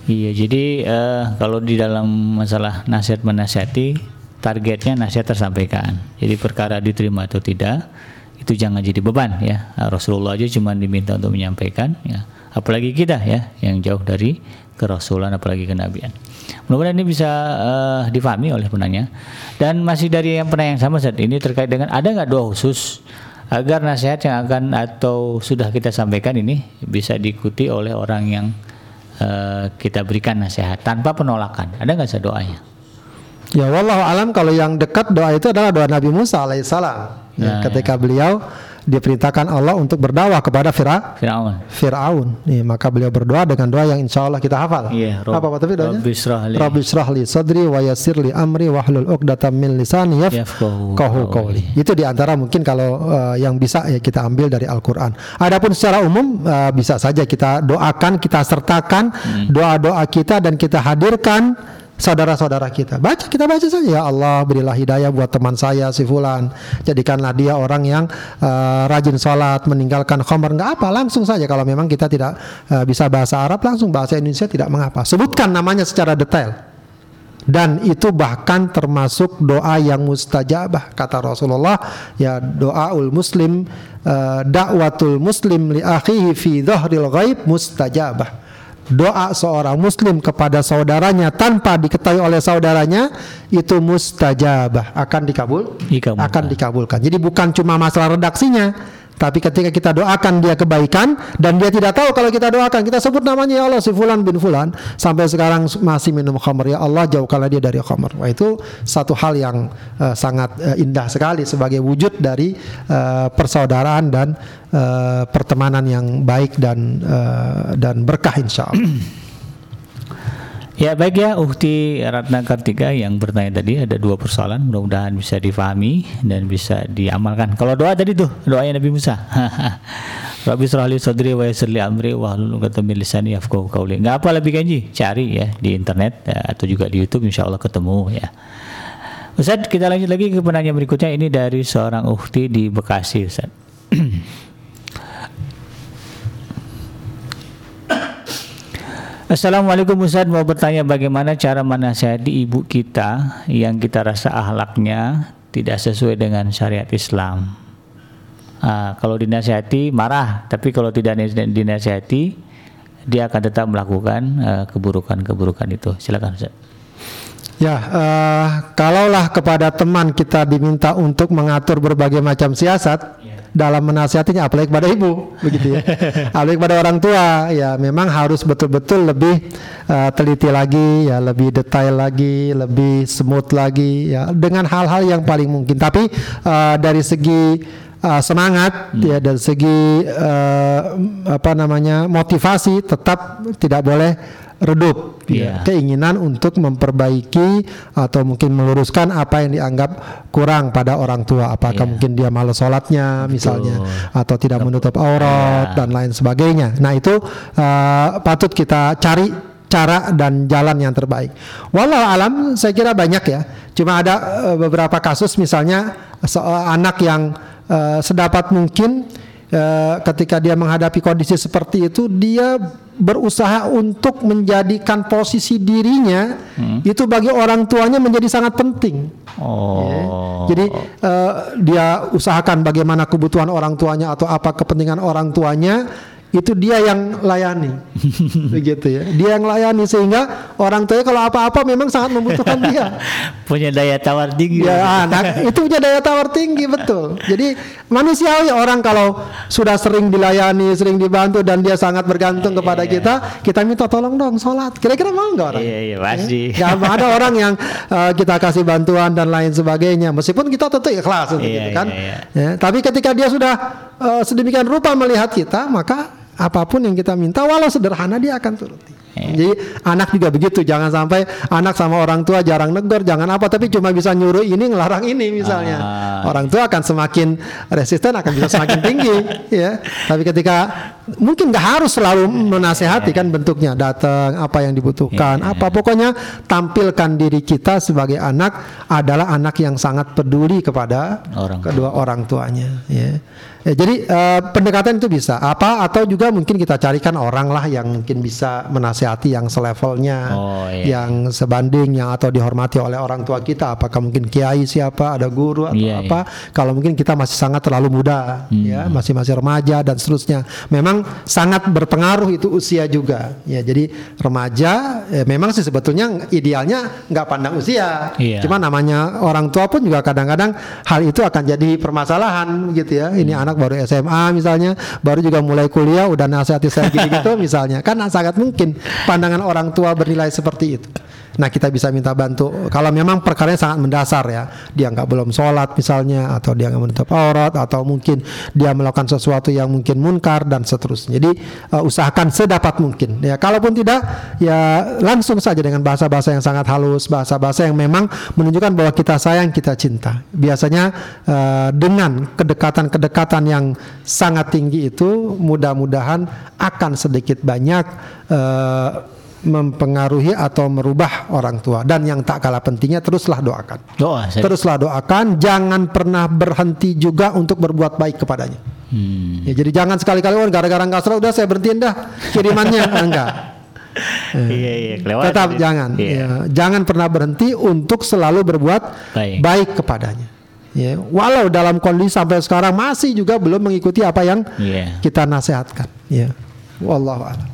Iya, jadi eh, kalau di dalam masalah nasihat menasihati, targetnya nasihat tersampaikan. Jadi perkara diterima atau tidak, itu jangan jadi beban ya. Rasulullah aja cuma diminta untuk menyampaikan, ya. Apalagi kita ya, yang jauh dari kerasulan, apalagi kenabian. Mudah-mudahan ini bisa eh, difahami oleh penanya. Dan masih dari yang penanya yang sama saat ini terkait dengan ada nggak doa khusus agar nasihat yang akan atau sudah kita sampaikan ini bisa diikuti oleh orang yang eh, kita berikan nasihat tanpa penolakan. Ada nggak sih doanya? Ya wallahu alam kalau yang dekat doa itu adalah doa Nabi Musa alaihissalam. Ya, Nah, ketika beliau diperintahkan Allah untuk berdakwah kepada Fira Firaun. Fir'aun. Ya, maka beliau berdoa dengan doa yang insya Allah kita hafal. Iya, Rob- Apa Pak Taufik doanya? Rabbi israh li- Rabbi israh li sadri wa yassir li amri wahlul 'uqdatam min lisani Yafqahu yafqahu qawli. Itu di antara mungkin kalau uh, yang bisa ya kita ambil dari Al-Qur'an. Adapun secara umum uh, bisa saja kita doakan, kita sertakan Hmm. doa-doa kita dan kita hadirkan saudara-saudara kita. Baca kita baca saja ya Allah berilah hidayah buat teman saya si fulan. Jadikanlah dia orang yang uh, rajin sholat, meninggalkan khamar nggak apa, langsung saja kalau memang kita tidak uh, bisa bahasa Arab langsung bahasa Indonesia tidak mengapa. Sebutkan namanya secara detail. Dan itu bahkan termasuk doa yang mustajabah kata Rasulullah ya doaul muslim uh, dakwatul muslim li akhihi fi dhahril ghaib mustajabah doa seorang muslim kepada saudaranya tanpa diketahui oleh saudaranya itu mustajabah akan dikabul Dikabulkan. akan dikabulkan. Jadi bukan cuma masalah redaksinya, tapi ketika kita doakan dia kebaikan dan dia tidak tahu kalau kita doakan, kita sebut namanya ya Allah si fulan bin fulan sampai sekarang masih minum khamr ya Allah jauhkanlah dia dari khamr. Wah itu satu hal yang eh, sangat eh, indah sekali sebagai wujud dari eh, persaudaraan dan eh, pertemanan yang baik dan eh, dan berkah insya Allah. Ya baik ya Uhti Ratna Kartika yang bertanya tadi ada dua persoalan mudah-mudahan bisa difahami dan bisa diamalkan. Kalau doa tadi tuh doanya Nabi Musa. Rabbi srahli sadri wa yassir li amri wa hlul 'uqdatam lisani yafqahu qawli. Apa lebih kanji, cari ya di internet ya, atau juga di YouTube insya Allah ketemu ya. Ustaz, kita lanjut lagi ke penanya berikutnya ini dari seorang Uhti di Bekasi Ustaz. Assalamualaikum Ustaz mau bertanya bagaimana cara menasihati ibu kita yang kita rasa ahlaknya tidak sesuai dengan syariat Islam. Ah, kalau dinasihati marah, tapi kalau tidak dinasihati dia akan tetap melakukan eh, keburukan-keburukan itu. Silakan Ustaz. Ya, eh, kalaulah kepada teman kita diminta untuk mengatur berbagai macam siasat dalam menasihatinya, apalagi kepada ibu, begitu ya, apalagi kepada orang tua, ya memang harus betul-betul lebih eh, teliti lagi, ya lebih detail lagi, lebih smooth lagi, ya dengan hal-hal yang paling mungkin. Tapi eh, dari segi eh, semangat, ya dari segi eh, apa namanya motivasi, tetap tidak boleh redup Iya. keinginan untuk memperbaiki atau mungkin meluruskan apa yang dianggap kurang pada orang tua apakah Iya. mungkin dia malas sholatnya misalnya atau tidak menutup aurat Iya. dan lain sebagainya nah itu uh, patut kita cari cara dan jalan yang terbaik walau alam saya kira banyak ya cuma ada uh, beberapa kasus misalnya anak yang uh, sedapat mungkin ketika dia menghadapi kondisi seperti itu dia berusaha untuk menjadikan posisi dirinya itu bagi orang tuanya menjadi sangat penting. Oh. Jadi eh, dia usahakan bagaimana kebutuhan orang tuanya atau apa kepentingan orang tuanya itu dia yang layani. Begitu ya. Dia yang layani sehingga orang tuanya kalau apa-apa memang sangat membutuhkan dia. Punya daya tawar tinggi. Ya anak itu punya daya tawar tinggi betul. Jadi manusiawi orang kalau sudah sering dilayani sering dibantu dan dia sangat bergantung kepada iya. kita kita minta tolong dong sholat. Kira-kira mau nggak orang? Iya iya pasti. Ya, ada orang yang uh, kita kasih bantuan dan lain sebagainya meskipun kita tentu ikhlas untuk Iya, itu kan. iya, Ya, tapi ketika dia sudah uh, sedemikian rupa melihat kita maka apa pun yang kita minta walau sederhana dia akan turuti. Iya. Jadi anak juga begitu, jangan sampai anak sama orang tua jarang negor, jangan apa, tapi cuma bisa nyuruh ini ngelarang ini misalnya. Ah. Orang tua akan semakin resisten, akan bisa semakin tinggi, ya. Tapi ketika mungkin nggak harus selalu menasehati kan bentuknya, datang apa yang dibutuhkan, Iya. apa pokoknya tampilkan diri kita sebagai anak adalah anak yang sangat peduli kepada Orang kedua orang tuanya, ya. Ya, jadi eh, pendekatan itu bisa apa atau juga mungkin kita carikan orang lah yang mungkin bisa menasehati yang selevelnya, Oh, iya. yang sebanding, yang atau dihormati oleh orang tua kita. Apakah mungkin kiai siapa, ada guru atau Iya, apa? Kalau mungkin kita masih sangat terlalu muda, ya masih masih remaja dan seterusnya. Memang sangat berpengaruh itu usia juga. Ya jadi remaja, eh, memang sih sebetulnya idealnya nggak pandang usia. Iya. Cuma namanya orang tua pun juga kadang-kadang hal itu akan jadi permasalahan gitu ya. Ini anak baru SMA misalnya, baru juga mulai kuliah udah nasihati saya gini gitu misalnya. Kan sangat mungkin pandangan orang tua bernilai seperti itu. Nah kita bisa minta bantu kalau memang perkaranya sangat mendasar ya dia nggak belum sholat misalnya atau dia nggak menutup aurat atau mungkin dia melakukan sesuatu yang mungkin munkar dan seterusnya. Jadi uh, usahakan sedapat mungkin ya. Kalaupun tidak ya langsung saja dengan bahasa-bahasa yang sangat halus, bahasa-bahasa yang memang menunjukkan bahwa kita sayang, kita cinta. Biasanya uh, dengan kedekatan-kedekatan yang sangat tinggi itu mudah-mudahan akan sedikit banyak uh, mempengaruhi atau merubah orang tua. Dan yang tak kalah pentingnya teruslah doakan. Doa saya teruslah doakan jangan pernah berhenti juga untuk berbuat baik kepadanya. Hmm. ya, jadi jangan sekali-kali oh gara-gara nggak salah udah saya berhentiin dah kirimannya. Enggak. Iya iya kelewat tetap jangan. Iya. ya, jangan pernah berhenti untuk selalu berbuat Baik. baik, kepadanya. Ya walau dalam kondisi sampai sekarang masih juga belum mengikuti apa yang Iya. kita nasihatkan. Ya wallahu a'lam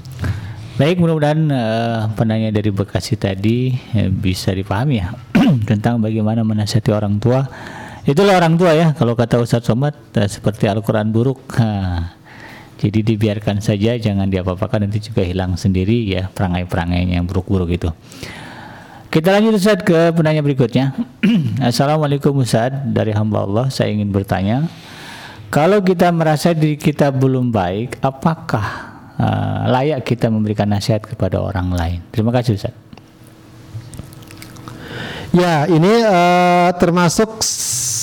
Baik, mudah-mudahan eh, penanya dari Bekasi tadi eh, bisa dipahami ya tentang bagaimana menasihati orang tua. Itulah orang tua ya, kalau kata Ustadz Somad eh, seperti Al-Quran buruk. Ha, jadi dibiarkan saja, jangan diapa-apakan nanti juga hilang sendiri ya perangai-perangainya yang buruk-buruk itu. Kita lanjut Ustadz ke penanya berikutnya. Assalamualaikum Ustadz dari hamba Allah, saya ingin bertanya, kalau kita merasa diri kita belum baik, apakah uh, layak kita memberikan nasihat kepada orang lain? Terima kasih Ustaz. Ya, ini eh, termasuk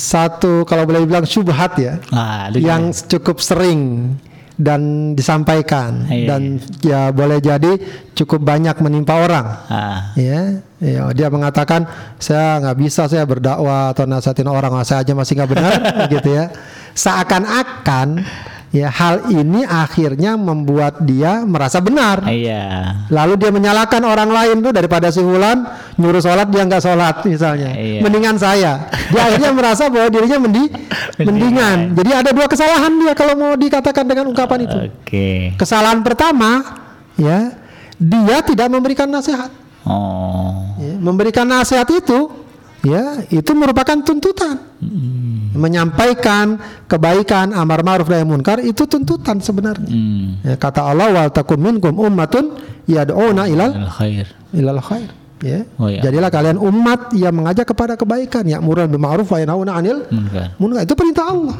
satu kalau boleh dibilang syubhat ya, Ah, yang cukup sering dan disampaikan Iya, dan ya boleh jadi cukup banyak menimpa orang. Ah, Ya, ya dia mengatakan saya nggak bisa saya berdakwah atau nasihatin orang, "Ah, saya aja masih nggak benar, gitu ya. Seakan-akan ya hal ini akhirnya membuat dia merasa benar. iya. Lalu dia menyalahkan orang lain tuh daripada si Fulan nyuruh sholat dia nggak sholat misalnya. Iya. Mendingan saya. Dia akhirnya merasa bahwa dirinya mendi mendingan. Jadi ada dua kesalahan dia kalau mau dikatakan dengan ungkapan itu. Oke. Kesalahan pertama ya dia tidak memberikan nasihat. Oh. Ya, memberikan nasihat itu ya itu merupakan tuntutan. Menyampaikan kebaikan amar ma'ruf nahi munkar itu tuntutan sebenarnya. Hmm. Ya, kata Allah wal takum minkum ummatun yad'una ilal Al khair. ilal khair. Ya. Oh, ya. Jadilah kalian umat yang mengajak kepada kebaikan, ya'muruna bil ma'ruf wa yanhauna 'anil Munkar. munkar. Itu perintah Allah.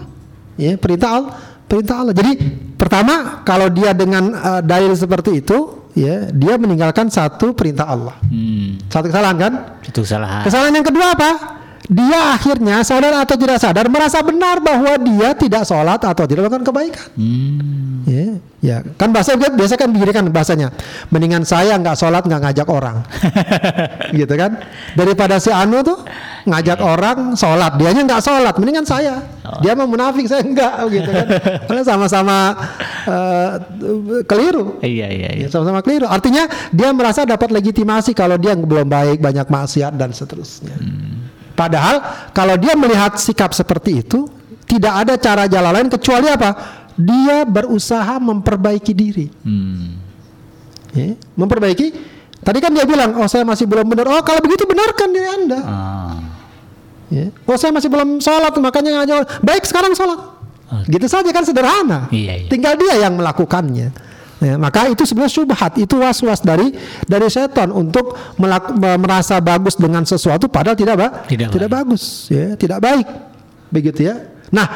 Ya, perintah Allah, perintah Allah. Jadi pertama kalau dia dengan uh, dalil seperti itu, ya, dia meninggalkan satu perintah Allah. Hmm. Satu kesalahan kan? Itu kesalahan. Kesalahan yang kedua apa? Dia akhirnya sadar atau tidak sadar merasa benar bahwa dia tidak sholat atau tidak melakukan kebaikan. Hmm. Ya, ya kan bahasa biasa kan begini kan bahasanya. Mendingan saya nggak sholat nggak ngajak orang, gitu kan? Daripada si Anu tuh ngajak orang sholat, dianya nggak sholat, mendingan saya. Dia mau munafik saya enggak, gitu kan? Karena sama-sama eh, keliru. Iya iya iya. Ya, sama-sama keliru. Artinya dia merasa dapat legitimasi kalau dia belum baik, banyak maksiat dan seterusnya. Padahal kalau dia melihat sikap seperti itu, tidak ada cara jalan lain kecuali apa? dia berusaha memperbaiki diri. Hmm. Ya, memperbaiki. Tadi kan dia bilang, oh saya masih belum benar. Oh kalau begitu benarkan diri anda. Ah. Ya. Oh saya masih belum sholat, makanya ngajak. Baik sekarang sholat. Oke. Gitu saja kan sederhana. Iya, iya. Tinggal dia yang melakukannya. Ya, maka itu sebenarnya syubhat, itu was-was dari dari setan untuk melak- me- merasa bagus dengan sesuatu padahal tidak ba- Tidak bagus, ya, tidak baik. Begitu ya. Nah,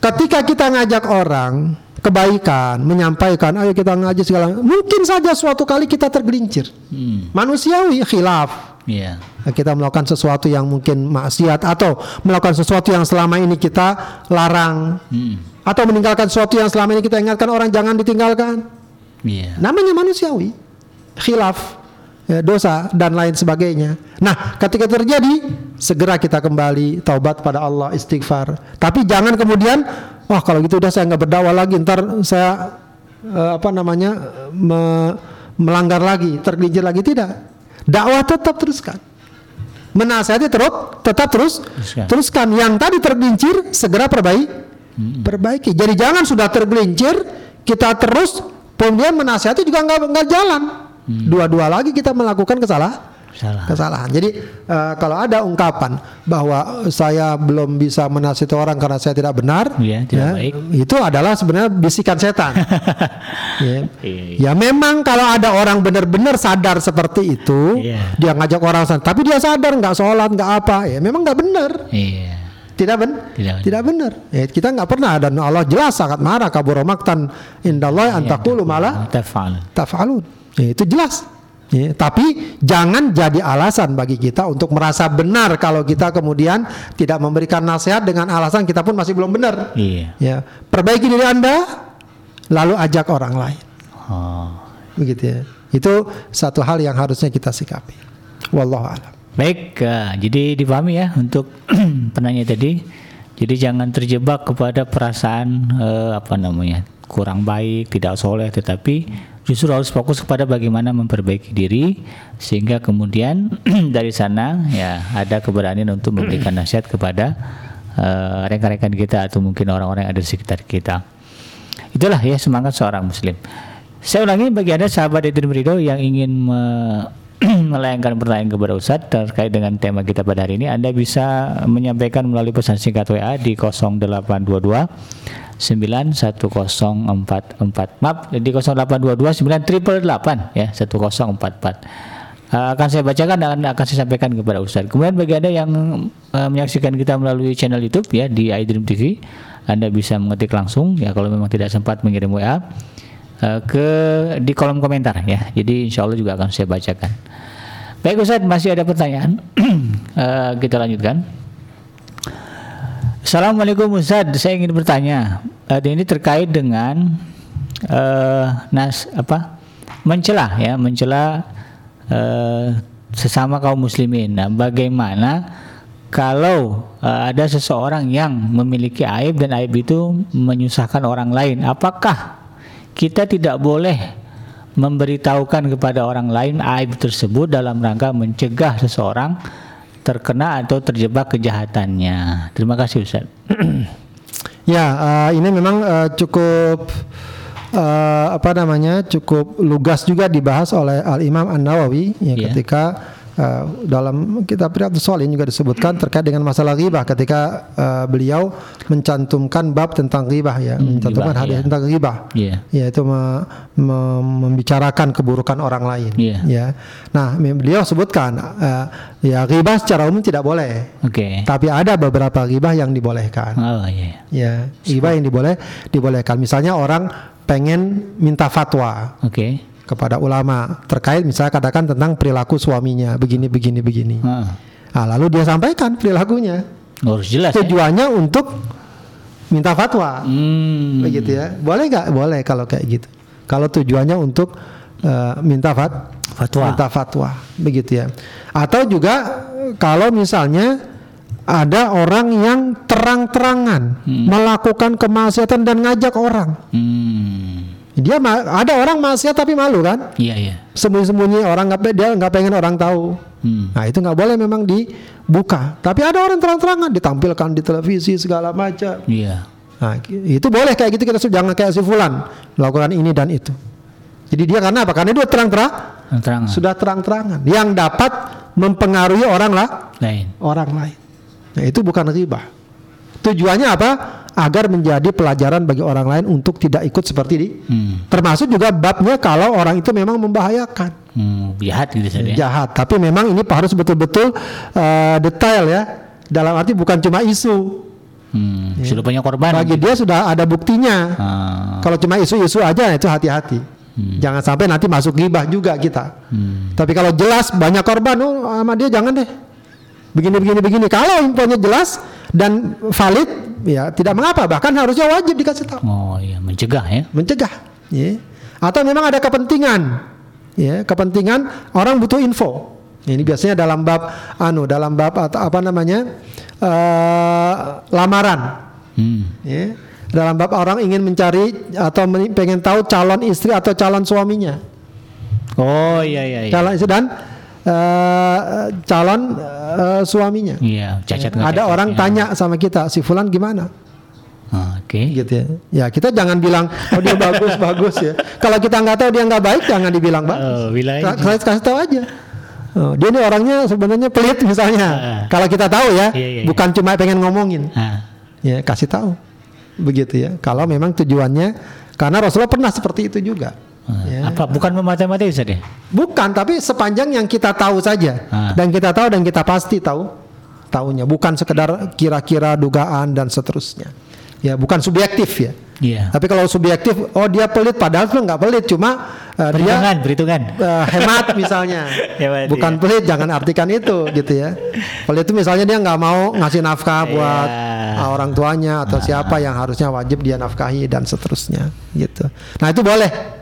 ketika kita ngajak orang kebaikan, menyampaikan, ayo kita ngaji segala, mungkin saja suatu kali kita tergelincir. Hmm. Manusiawi khilaf. Iya. Kita melakukan sesuatu yang mungkin maksiat atau melakukan sesuatu yang selama ini kita larang Hmm. atau meninggalkan sesuatu yang selama ini kita ingatkan orang jangan ditinggalkan. Iya. Namanya manusiawi, khilaf, ya, dosa dan lain sebagainya. Nah, ketika terjadi, segera kita kembali taubat pada Allah, istighfar. Tapi jangan kemudian, wah kalau gitu udah saya nggak berdakwah lagi, ntar saya eh, apa namanya me- melanggar lagi, tergelincir lagi tidak. Dakwah tetap teruskan. Menasihati terus, tetap terus, Teruskan. teruskan. Yang tadi tergelincir, segera perbaiki, perbaiki. Jadi jangan sudah tergelincir, kita terus kemudian menasihati juga nggak nggak jalan. Dua-dua lagi kita melakukan kesalah, Salah. kesalahan. Jadi eh, kalau ada ungkapan bahwa saya belum bisa menasihati orang karena saya tidak benar, Iya, tidak baik. itu adalah sebenarnya bisikan setan. ya. Iya, iya. Ya memang kalau ada orang benar-benar sadar seperti itu, Iya. dia ngajak orang sana, tapi dia sadar nggak sholat nggak apa, ya memang nggak benar, Iya. Tidak ben, Tidak benar. tidak benar. Ya, kita nggak pernah dan Allah jelas sangat marah kabur maktan indallah Iya, antakulu malah Tafal. tafalun. Ya, itu jelas. Ya, tapi jangan jadi alasan bagi kita untuk merasa benar kalau kita kemudian tidak memberikan nasihat dengan alasan kita pun masih belum benar. Iya. Ya, perbaiki diri Anda lalu ajak orang lain. Oh. Begitu ya. Itu satu hal yang harusnya kita sikapi. Wallahu a'lam. Baik, eh, jadi dipahami ya untuk penanya tadi. Jadi jangan terjebak kepada perasaan eh, apa namanya kurang baik, tidak soleh, tetapi justru harus fokus kepada bagaimana memperbaiki diri sehingga kemudian dari sana ya ada keberanian untuk memberikan nasihat kepada eh, rekan-rekan kita atau mungkin orang-orang yang ada di sekitar kita. Itulah ya semangat seorang muslim. Saya ulangi bagi Anda sahabat Edwin Berido yang ingin melayangkan pertanyaan kepada Ustadz terkait dengan tema kita pada hari ini, Anda bisa menyampaikan melalui pesan singkat WA di 0822 91044 maaf di 0822 988 ya 1044 Uh, akan saya bacakan dan akan saya sampaikan kepada Ustadz. Kemudian bagi Anda yang uh, menyaksikan kita melalui channel YouTube ya di iDream TV, Anda bisa mengetik langsung ya kalau memang tidak sempat mengirim WA uh, ke di kolom komentar ya. Jadi insya Allah juga akan saya bacakan. Baik Ustadz, masih ada pertanyaan. Uh, kita lanjutkan. Assalamualaikum Ustadz, saya ingin bertanya. Uh, ini terkait dengan uh, nas apa? Mencela ya, mencela uh, sesama kaum muslimin. Nah, bagaimana kalau uh, ada seseorang yang memiliki aib dan aib itu menyusahkan orang lain, apakah kita tidak boleh memberitahukan kepada orang lain aib tersebut dalam rangka mencegah seseorang terkena atau terjebak kejahatannya. Terima kasih Ustaz. Ya, eh, ini memang eh, cukup eh, apa namanya? cukup lugas juga dibahas oleh Al Imam An Nawawi ya, Iya. ketika eh, dalam kitab Riyadhus Shalihin juga disebutkan terkait dengan masalah ghibah ketika eh, beliau mencantumkan bab tentang ghibah ya, mencantumkan ghibah, hadis iya. tentang ghibah. Iya. Yaitu me- me- membicarakan keburukan orang lain Iya. ya. Nah, beliau sebutkan eh, ya ghibah secara umum tidak boleh. Oke. Tapi ada beberapa ghibah yang dibolehkan. Oh iya. Ya, ghibah yang diboleh dibolehkan. Misalnya orang pengen minta fatwa Oke. Kepada ulama terkait misalnya katakan tentang perilaku suaminya begini begini begini. Heeh. Nah, lalu dia sampaikan perilakunya. Harus jelas ya. Tujuannya untuk minta fatwa. Hmm. Begitu ya. Boleh nggak? Boleh kalau kayak gitu. Kalau tujuannya untuk eh, minta fat Fatwa. minta fatwa, begitu ya. Atau juga kalau misalnya ada orang yang terang-terangan melakukan kemaksiatan dan ngajak orang. Hmm. Dia ada orang maksiat tapi malu kan? Iya iya. Sembunyi-sembunyi orang nggak dia nggak pengen orang tahu. Hmm. Nah itu nggak boleh memang dibuka. Tapi ada orang terang-terangan ditampilkan di televisi segala macam. Iya. Nah, itu boleh kayak gitu kita sudah jangan kayak si fulan melakukan ini dan itu. Jadi dia karena apa? Karena dia terang-terang Terang. sudah terang-terangan yang dapat mempengaruhi orang lah Lain. orang lain. Nah, itu bukan riba. Tujuannya apa? Agar menjadi pelajaran bagi orang lain untuk tidak ikut seperti ini. Hmm. Termasuk juga babnya kalau orang itu memang membahayakan, Hmm, jahat gitu saja. jahat. Tapi memang ini harus betul-betul eh, detail ya. Dalam arti bukan cuma isu. Hmm, sudah punya korban. Bagi dia sudah ada buktinya. Ah, Kalau cuma isu-isu aja itu hati-hati. Jangan sampai nanti masuk gibah juga kita. hmm, Tapi kalau jelas banyak korban, oh sama dia jangan deh. Begini begini begini. Kalau infonya jelas dan valid, ya tidak mengapa. Bahkan harusnya wajib dikasih tahu, Oh iya, mencegah ya. mencegah. Ya. Atau memang ada kepentingan, ya kepentingan orang butuh info. Ini biasanya dalam bab anu, dalam bab atau apa namanya eh, lamaran. Hmm. Ya. Dalam bab orang ingin mencari atau pengen tahu calon istri atau calon suaminya. Oh iya iya iya. calon istri dan eh, calon eh, suaminya. Iya, cacat nggak Ada cacat, orang ya. tanya sama kita, si Fulan gimana? Oke. Gitu ya. Ya kita jangan bilang, oh dia bagus bagus ya. Kalau kita nggak tahu dia nggak baik, jangan dibilang bagus. Oh, bilang Ka- Kasih, kasih tahu aja. Oh, dia ini orangnya sebenarnya pelit misalnya. Ah. Kalau kita tahu ya, Iya, iya, iya. bukan cuma pengen ngomongin. Ah, Ya kasih tahu, begitu ya. Kalau memang tujuannya, karena Rasulullah pernah seperti itu juga. Ya. Apa bukan memata-matai Ustaz ya? Bukan, tapi sepanjang yang kita tahu saja Ah. dan kita tahu dan kita pasti tahu tahunya, bukan sekedar kira-kira dugaan dan seterusnya. Ya, bukan subjektif ya. Iya. Tapi kalau subjektif, oh dia pelit, padahal tuh nggak pelit, cuma uh, dia Perhitungan, perhitungan. uh, hemat misalnya. Hemat, bukan iya. pelit, jangan artikan itu gitu ya. Pelit itu misalnya dia nggak mau ngasih nafkah buat Iya. uh, orang tuanya atau siapa yang harusnya wajib dia nafkahi dan seterusnya gitu. Nah itu boleh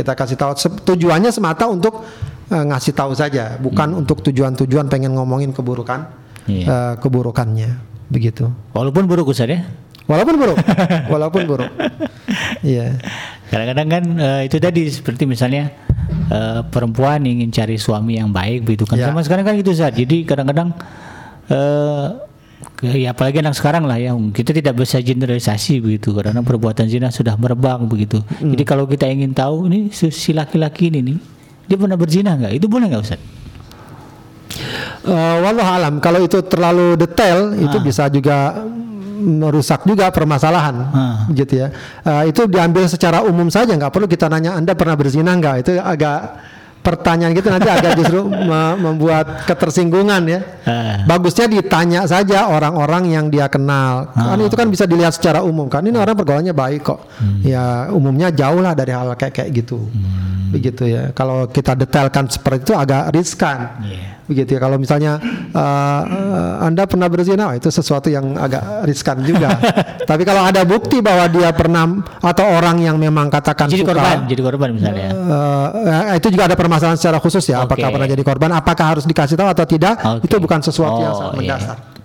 kita kasih tahu tujuannya semata untuk uh, ngasih tahu saja, bukan untuk tujuan-tujuan pengen ngomongin keburukan Hmm. Iya. uh, keburukannya begitu. Walaupun buruk Ustaz ya. Walaupun buruk, walaupun buruk. Iya. Kadang-kadang kan eh, itu tadi seperti misalnya eh, perempuan ingin cari suami yang baik begitu kan. Ya. Sama sekarang kan gitu Ustaz. Jadi kadang-kadang ya apalagi anak sekarang lah ya kita tidak bisa generalisasi begitu karena perbuatan zina sudah merebak begitu. Hmm. Jadi kalau kita ingin tahu ini si laki-laki ini nih dia pernah berzina nggak? Itu boleh nggak Ustaz? Eh, wallahu alam kalau itu terlalu detail itu Ah. bisa juga merusak juga permasalahan Ah. gitu ya Eh, itu diambil secara umum saja nggak perlu kita nanya anda pernah berzina nggak itu agak pertanyaan gitu nanti agak justru me- membuat ketersinggungan ya. Bagusnya ditanya saja orang-orang yang dia kenal. Kan itu kan bisa dilihat secara umum kan? Ini orang pergaulannya baik kok. Ya umumnya jauh lah dari hal kayak kayak gitu begitu ya. Kalau kita detailkan seperti itu agak riskan. Iya. Begitu ya kalau misalnya uh, uh, anda pernah berzina oh, itu sesuatu yang agak riskan juga tapi kalau ada bukti bahwa dia pernah atau orang yang memang katakan Jadi suka korban, jadi korban misalnya. uh, itu juga ada permasalahan secara khusus ya apakah Oke. pernah jadi korban apakah harus dikasih tahu atau tidak Oke. itu bukan sesuatu yang Oh, sangat iya.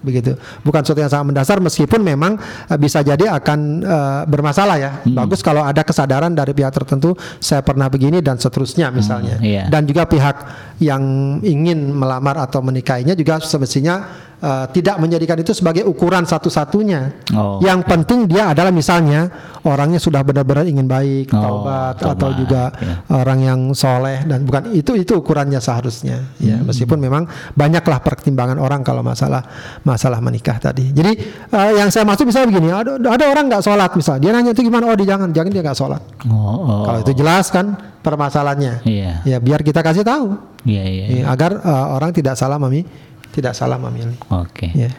Begitu bukan sesuatu yang sangat mendasar meskipun memang uh, bisa jadi akan uh, bermasalah ya Hmm. bagus kalau ada kesadaran dari pihak tertentu saya pernah begini dan seterusnya misalnya iya. dan juga pihak yang ingin melamar atau menikahinya juga semestinya uh, tidak menjadikan itu sebagai ukuran satu-satunya. Oh. Yang penting dia adalah misalnya orangnya sudah benar-benar ingin baik, Oh, taubat atau juga ya. orang yang soleh dan bukan itu itu ukurannya seharusnya. Ya Hmm. meskipun memang banyaklah pertimbangan orang kalau masalah masalah menikah tadi. Jadi uh, yang saya maksud misalnya begini, ada, ada orang nggak sholat misalnya, dia nanya itu gimana? Oh dia jangan, jangan dia nggak sholat. Oh, oh. Kalau itu jelas kan permasalahannya. Iya. Ya biar kita kasih tahu Iya, iya. Ya, agar uh, orang tidak salah memilih, tidak salah memilih. Oke. Ya.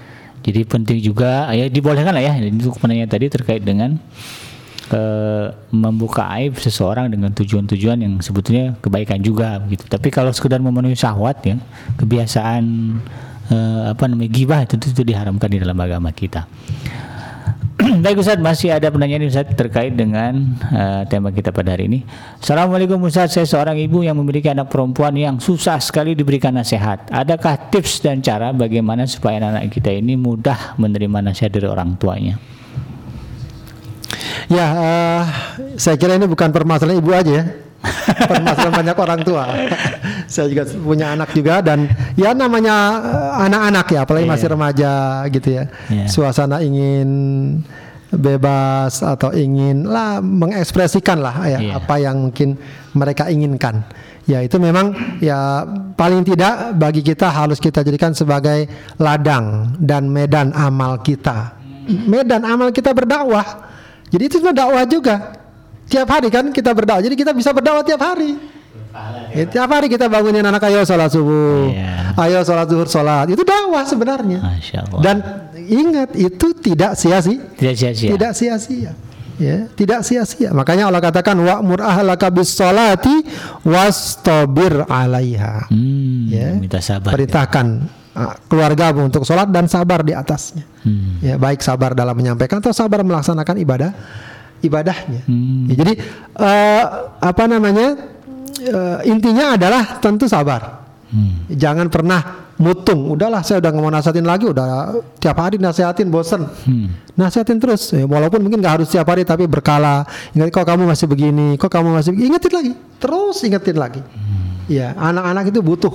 Jadi penting juga ya dibolehkan lah ya ini untuk penanya tadi terkait dengan eh, membuka aib seseorang dengan tujuan-tujuan yang sebetulnya kebaikan juga begitu. Tapi kalau sekedar memenuhi syahwat ya kebiasaan eh, apa namanya gibah itu itu diharamkan di dalam agama kita. Baik Ustaz, masih ada pertanyaan Ustaz terkait dengan eh, tema kita pada hari ini. Assalamualaikum Ustaz, saya seorang ibu yang memiliki anak perempuan yang susah sekali diberikan nasihat. Adakah tips dan cara bagaimana supaya anak kita ini mudah menerima nasihat dari orang tuanya? Ya, eh, saya kira ini bukan permasalahan ibu aja ya. Permasalahan banyak orang tua. saya juga punya anak juga dan ya namanya eh, anak-anak ya, apalagi Iya. masih remaja gitu ya. Iya. Suasana ingin bebas atau ingin lah mengekspresikan lah ya Iya. apa yang mungkin mereka inginkan. Ya itu memang ya paling tidak bagi kita harus kita jadikan sebagai ladang dan medan amal kita. Medan amal kita berdakwah. Jadi itu dakwah juga. Tiap hari kan kita berdakwah. Jadi kita bisa berdakwah tiap hari. Ya, tiap hari kita bangunin anak ayo sholat subuh, Iya. ayo sholat zuhur sholat. Itu dakwah sebenarnya. Dan ingat itu tidak sia-sia, tidak sia-sia. tidak sia-sia. Ya, tidak sia-sia. Makanya Allah katakan wa'mur ahlaka bis salati wastabir 'alaiha. Hmm, Ya. minta sabar. Perintahkan uh, keluarga untuk sholat dan sabar di atasnya. Hmm. Ya, baik sabar dalam menyampaikan atau sabar melaksanakan ibadah ibadahnya. Hmm. Ya, jadi eh, apa namanya? eh, intinya adalah tentu sabar. Hmm. Jangan pernah mutung. Udahlah saya udah nggak mau nasihatin lagi. Udah tiap hari nasihatin bosen. Hmm. Nasihatin terus. Ya, walaupun mungkin nggak harus tiap hari tapi berkala. Ingat kok kamu masih begini. Kok kamu masih begini. Ingetin lagi. Terus ingetin lagi. Ya anak-anak itu butuh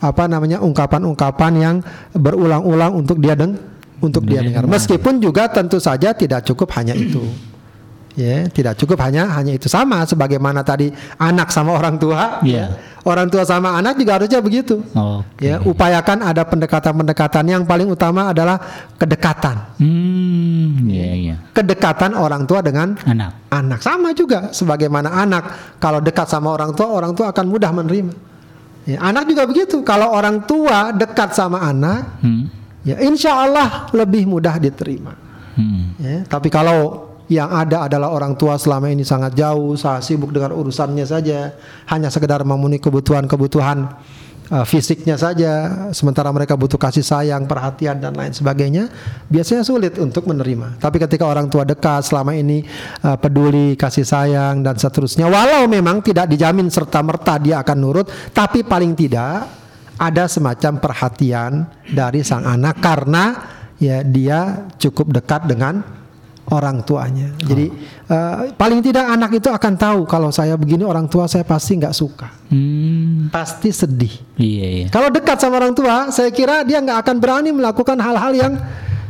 apa namanya ungkapan-ungkapan yang berulang-ulang untuk dia deng untuk dia dengar. Meskipun juga tentu saja tidak cukup hanya itu. Ya, tidak cukup hanya hanya itu sama sebagaimana tadi anak sama orang tua. Iya. Orang tua sama anak juga harusnya begitu. Oke. Ya, upayakan ada pendekatan-pendekatan yang paling utama adalah kedekatan. Hmm, iya iya. Kedekatan orang tua dengan Anak. anak sama juga sebagaimana anak kalau dekat sama orang tua, orang tua akan mudah menerima. Ya, anak juga begitu. Kalau orang tua dekat sama anak, Hmm. ya insya Allah lebih mudah diterima. Hmm. Ya, tapi kalau yang ada adalah orang tua selama ini sangat jauh, sangat sibuk dengan urusannya saja, hanya sekedar memenuhi kebutuhan-kebutuhan uh, fisiknya saja, sementara mereka butuh kasih sayang, perhatian dan lain sebagainya, biasanya sulit untuk menerima. Tapi ketika orang tua dekat selama ini uh, peduli, kasih sayang dan seterusnya, walau memang tidak dijamin serta merta dia akan nurut, tapi paling tidak ada semacam perhatian dari sang anak karena ya dia cukup dekat dengan orang tuanya. Jadi eh, paling tidak anak itu akan tahu kalau saya begini orang tua saya pasti nggak suka, Hmm. pasti sedih. Iya iya. Kalau dekat sama orang tua, saya kira dia nggak akan berani melakukan hal-hal yang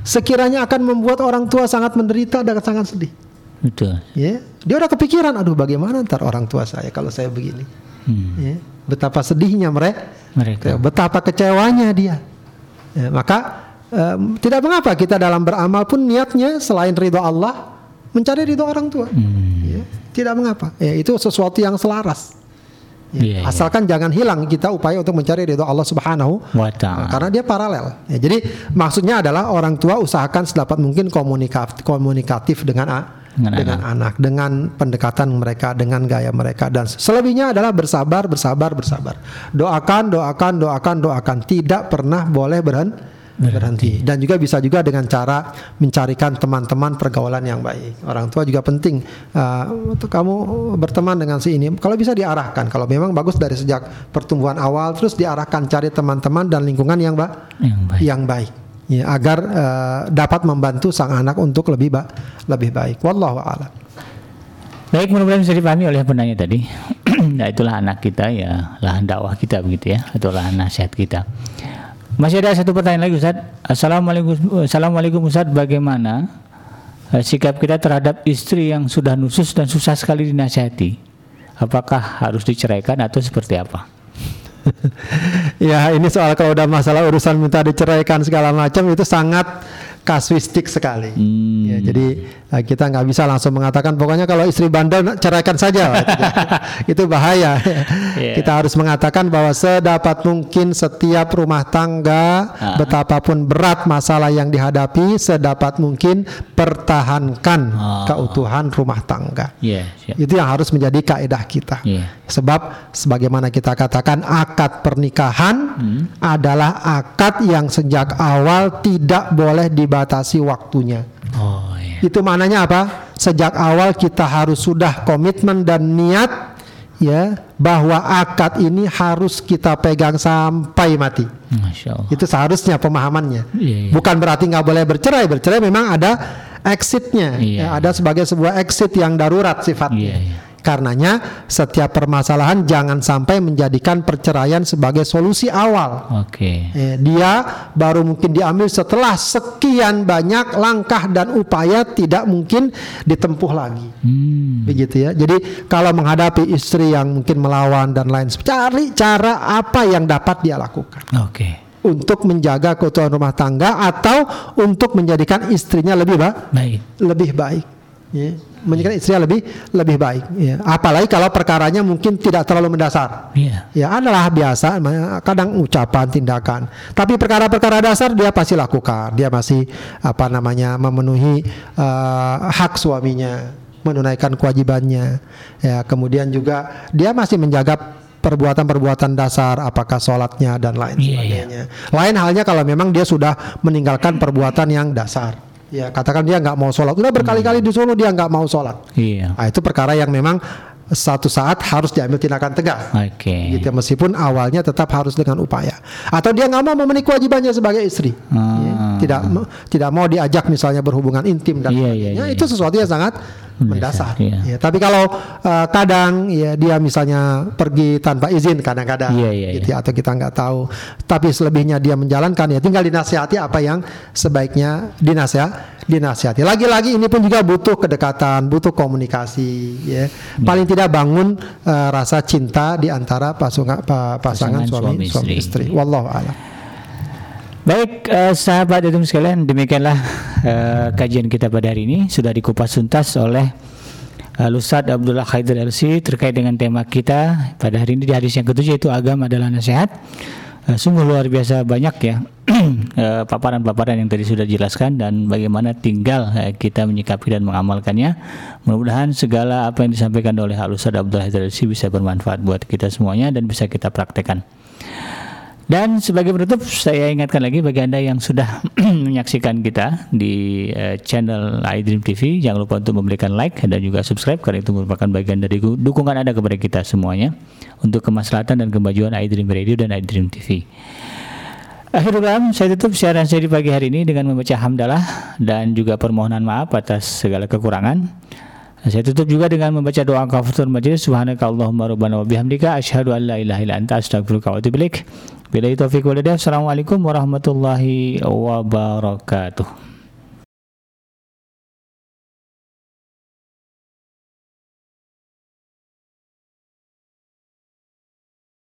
sekiranya akan membuat orang tua sangat menderita dan sangat sedih. Betul. Ya, dia udah kepikiran, aduh bagaimana ntar orang tua saya kalau saya begini. Hmm. Ya, betapa sedihnya mereka, Mereka. betapa kecewanya dia. Ya, maka em, tidak mengapa kita dalam beramal pun niatnya selain ridho Allah mencari ridho orang tua. Hmm. Ya, tidak mengapa. Ya, itu sesuatu yang selaras. Ya, Iya, iya. asalkan jangan hilang kita upaya untuk mencari ridho Allah Subhanahu Wa ta'ala. karena dia paralel. Ya, jadi maksudnya adalah orang tua usahakan sedapat mungkin komunikatif, komunikatif dengan a- Dengan dengan, anak. dengan pendekatan mereka, dengan gaya mereka dan selebihnya adalah bersabar, bersabar, bersabar. Doakan, doakan, doakan, doakan. Tidak pernah boleh berhenti. Berhenti. Dan juga bisa juga dengan cara mencarikan teman-teman pergaulan yang baik. Orang tua juga penting uh, untuk kamu berteman dengan si ini. Kalau bisa diarahkan. Kalau memang bagus dari sejak pertumbuhan awal, terus diarahkan cari teman-teman dan lingkungan yang ba- Yang baik. yang baik ya agar eh, dapat membantu sang anak untuk lebih ba- lebih baik wallahu a'lam Baik, mudah-mudahan bisa dipahami oleh penanya tadi. nah, itulah anak kita ya, lahan dakwah kita begitu ya, atau lahan nasihat kita. Masih ada satu pertanyaan lagi Ustaz. Assalamualaikum Assalamualaikum Ustaz, bagaimana eh, sikap kita terhadap istri yang sudah nusus dan susah sekali dinasihati? Apakah harus diceraikan atau seperti apa? ya ini soal kalau udah masalah urusan minta diceraikan segala macam itu sangat kasuistik sekali Hmm. ya, jadi eh, kita nggak bisa langsung mengatakan pokoknya kalau istri bandel ceraikan saja itu bahaya Iya. kita harus mengatakan bahwa sedapat mungkin setiap rumah tangga Ah. betapapun berat masalah yang dihadapi sedapat mungkin pertahankan Ah. keutuhan rumah tangga Iya, siap. itu yang harus menjadi kaedah kita Iya. Sebab sebagaimana kita katakan akad pernikahan Hmm. adalah akad yang sejak awal tidak boleh dibatasi waktunya. Oh, iya. Itu maknanya apa? Sejak awal kita harus sudah komitmen dan niat ya bahwa akad ini harus kita pegang sampai mati. Masya Allah. Itu seharusnya pemahamannya. Iya, iya. Bukan berarti nggak boleh bercerai. Bercerai memang ada exitnya. Iya. Ya, ada sebagai sebuah exit yang darurat sifatnya. Iya, iya. Karenanya setiap permasalahan jangan sampai menjadikan perceraian sebagai solusi awal. Oke. Eh, dia baru mungkin diambil setelah sekian banyak langkah dan upaya tidak mungkin ditempuh lagi. Hmm. Begitu ya. Jadi kalau menghadapi istri yang mungkin melawan dan lain sebagainya, cari cara apa yang dapat dia lakukan Oke. untuk menjaga keutuhan rumah tangga atau untuk menjadikan istrinya lebih ba- Baik. lebih baik. Ya. Menjadikan istrinya lebih lebih baik. Ya. Apalagi kalau perkaranya mungkin tidak terlalu mendasar. Iya. Ya adalah biasa, kadang ucapan, tindakan. Tapi perkara-perkara dasar dia pasti lakukan. Dia masih apa namanya memenuhi eh, hak suaminya, menunaikan kewajibannya. Ya, kemudian juga dia masih menjaga perbuatan-perbuatan dasar, apakah sholatnya dan lain Iya, sebagainya. Lain halnya kalau memang dia sudah meninggalkan perbuatan yang dasar. Ya, katakan dia nggak mau sholat, udah berkali-kali disuruh dia nggak mau sholat. Iya. Nah, itu perkara yang memang satu saat harus diambil tindakan tegas. Oke. Gitu ya, meskipun awalnya tetap harus dengan upaya. Atau dia nggak mau memenuhi kewajibannya sebagai istri. Ah. Ya, tidak mau- tidak mau diajak misalnya berhubungan intim dan Iya, iya, iya. Itu sesuatu yang sangat Mendasar, iya. Ya, tapi kalau uh, kadang ya dia misalnya pergi tanpa izin kadang-kadang Iya, iya, gitu ya, atau kita nggak tahu. Tapi selebihnya dia menjalankan ya tinggal dinasihati apa yang sebaiknya dinasihat dinasihati. Lagi-lagi ini pun juga butuh kedekatan, butuh komunikasi ya. Paling tidak bangun uh, rasa cinta di antara pasunga- pa- pasangan, Pasangan suami, suami suami istri. istri. Wallahu a'lam. Baik, eh, sahabat itu sekalian, demikianlah eh, kajian kita pada hari ini sudah dikupas tuntas oleh uh, Ustaz Abdullah Khaidir LC terkait dengan tema kita pada hari ini di hadis yang ketujuh itu agama adalah nasihat. Eh, sungguh luar biasa banyak ya eh, paparan-paparan yang tadi sudah dijelaskan dan bagaimana tinggal eh, kita menyikapi dan mengamalkannya. Mudah-mudahan segala apa yang disampaikan oleh Al Ustaz Abdullah Khaidir LC bisa bermanfaat buat kita semuanya dan bisa kita praktekkan. Dan sebagai penutup saya ingatkan lagi bagi Anda yang sudah menyaksikan kita di eh, channel iDream TV jangan lupa untuk memberikan like dan juga subscribe karena itu merupakan bagian dari dukungan Anda kepada kita semuanya untuk kemaslahatan dan kemajuan iDream Radio dan iDream TV. Akhirul kalam, saya tutup siaran saya di pagi hari ini dengan membaca hamdalah dan juga permohonan maaf atas segala kekurangan. Saya tutup juga dengan membaca doa kafaratul majlis subhanaka Allahumma rabbana wa bihamdika asyhadu an la ilaha illa anta astaghfiruka wa atubu ilaik. Billahi taufiq wal hidayah. Assalamualaikum warahmatullahi wabarakatuh.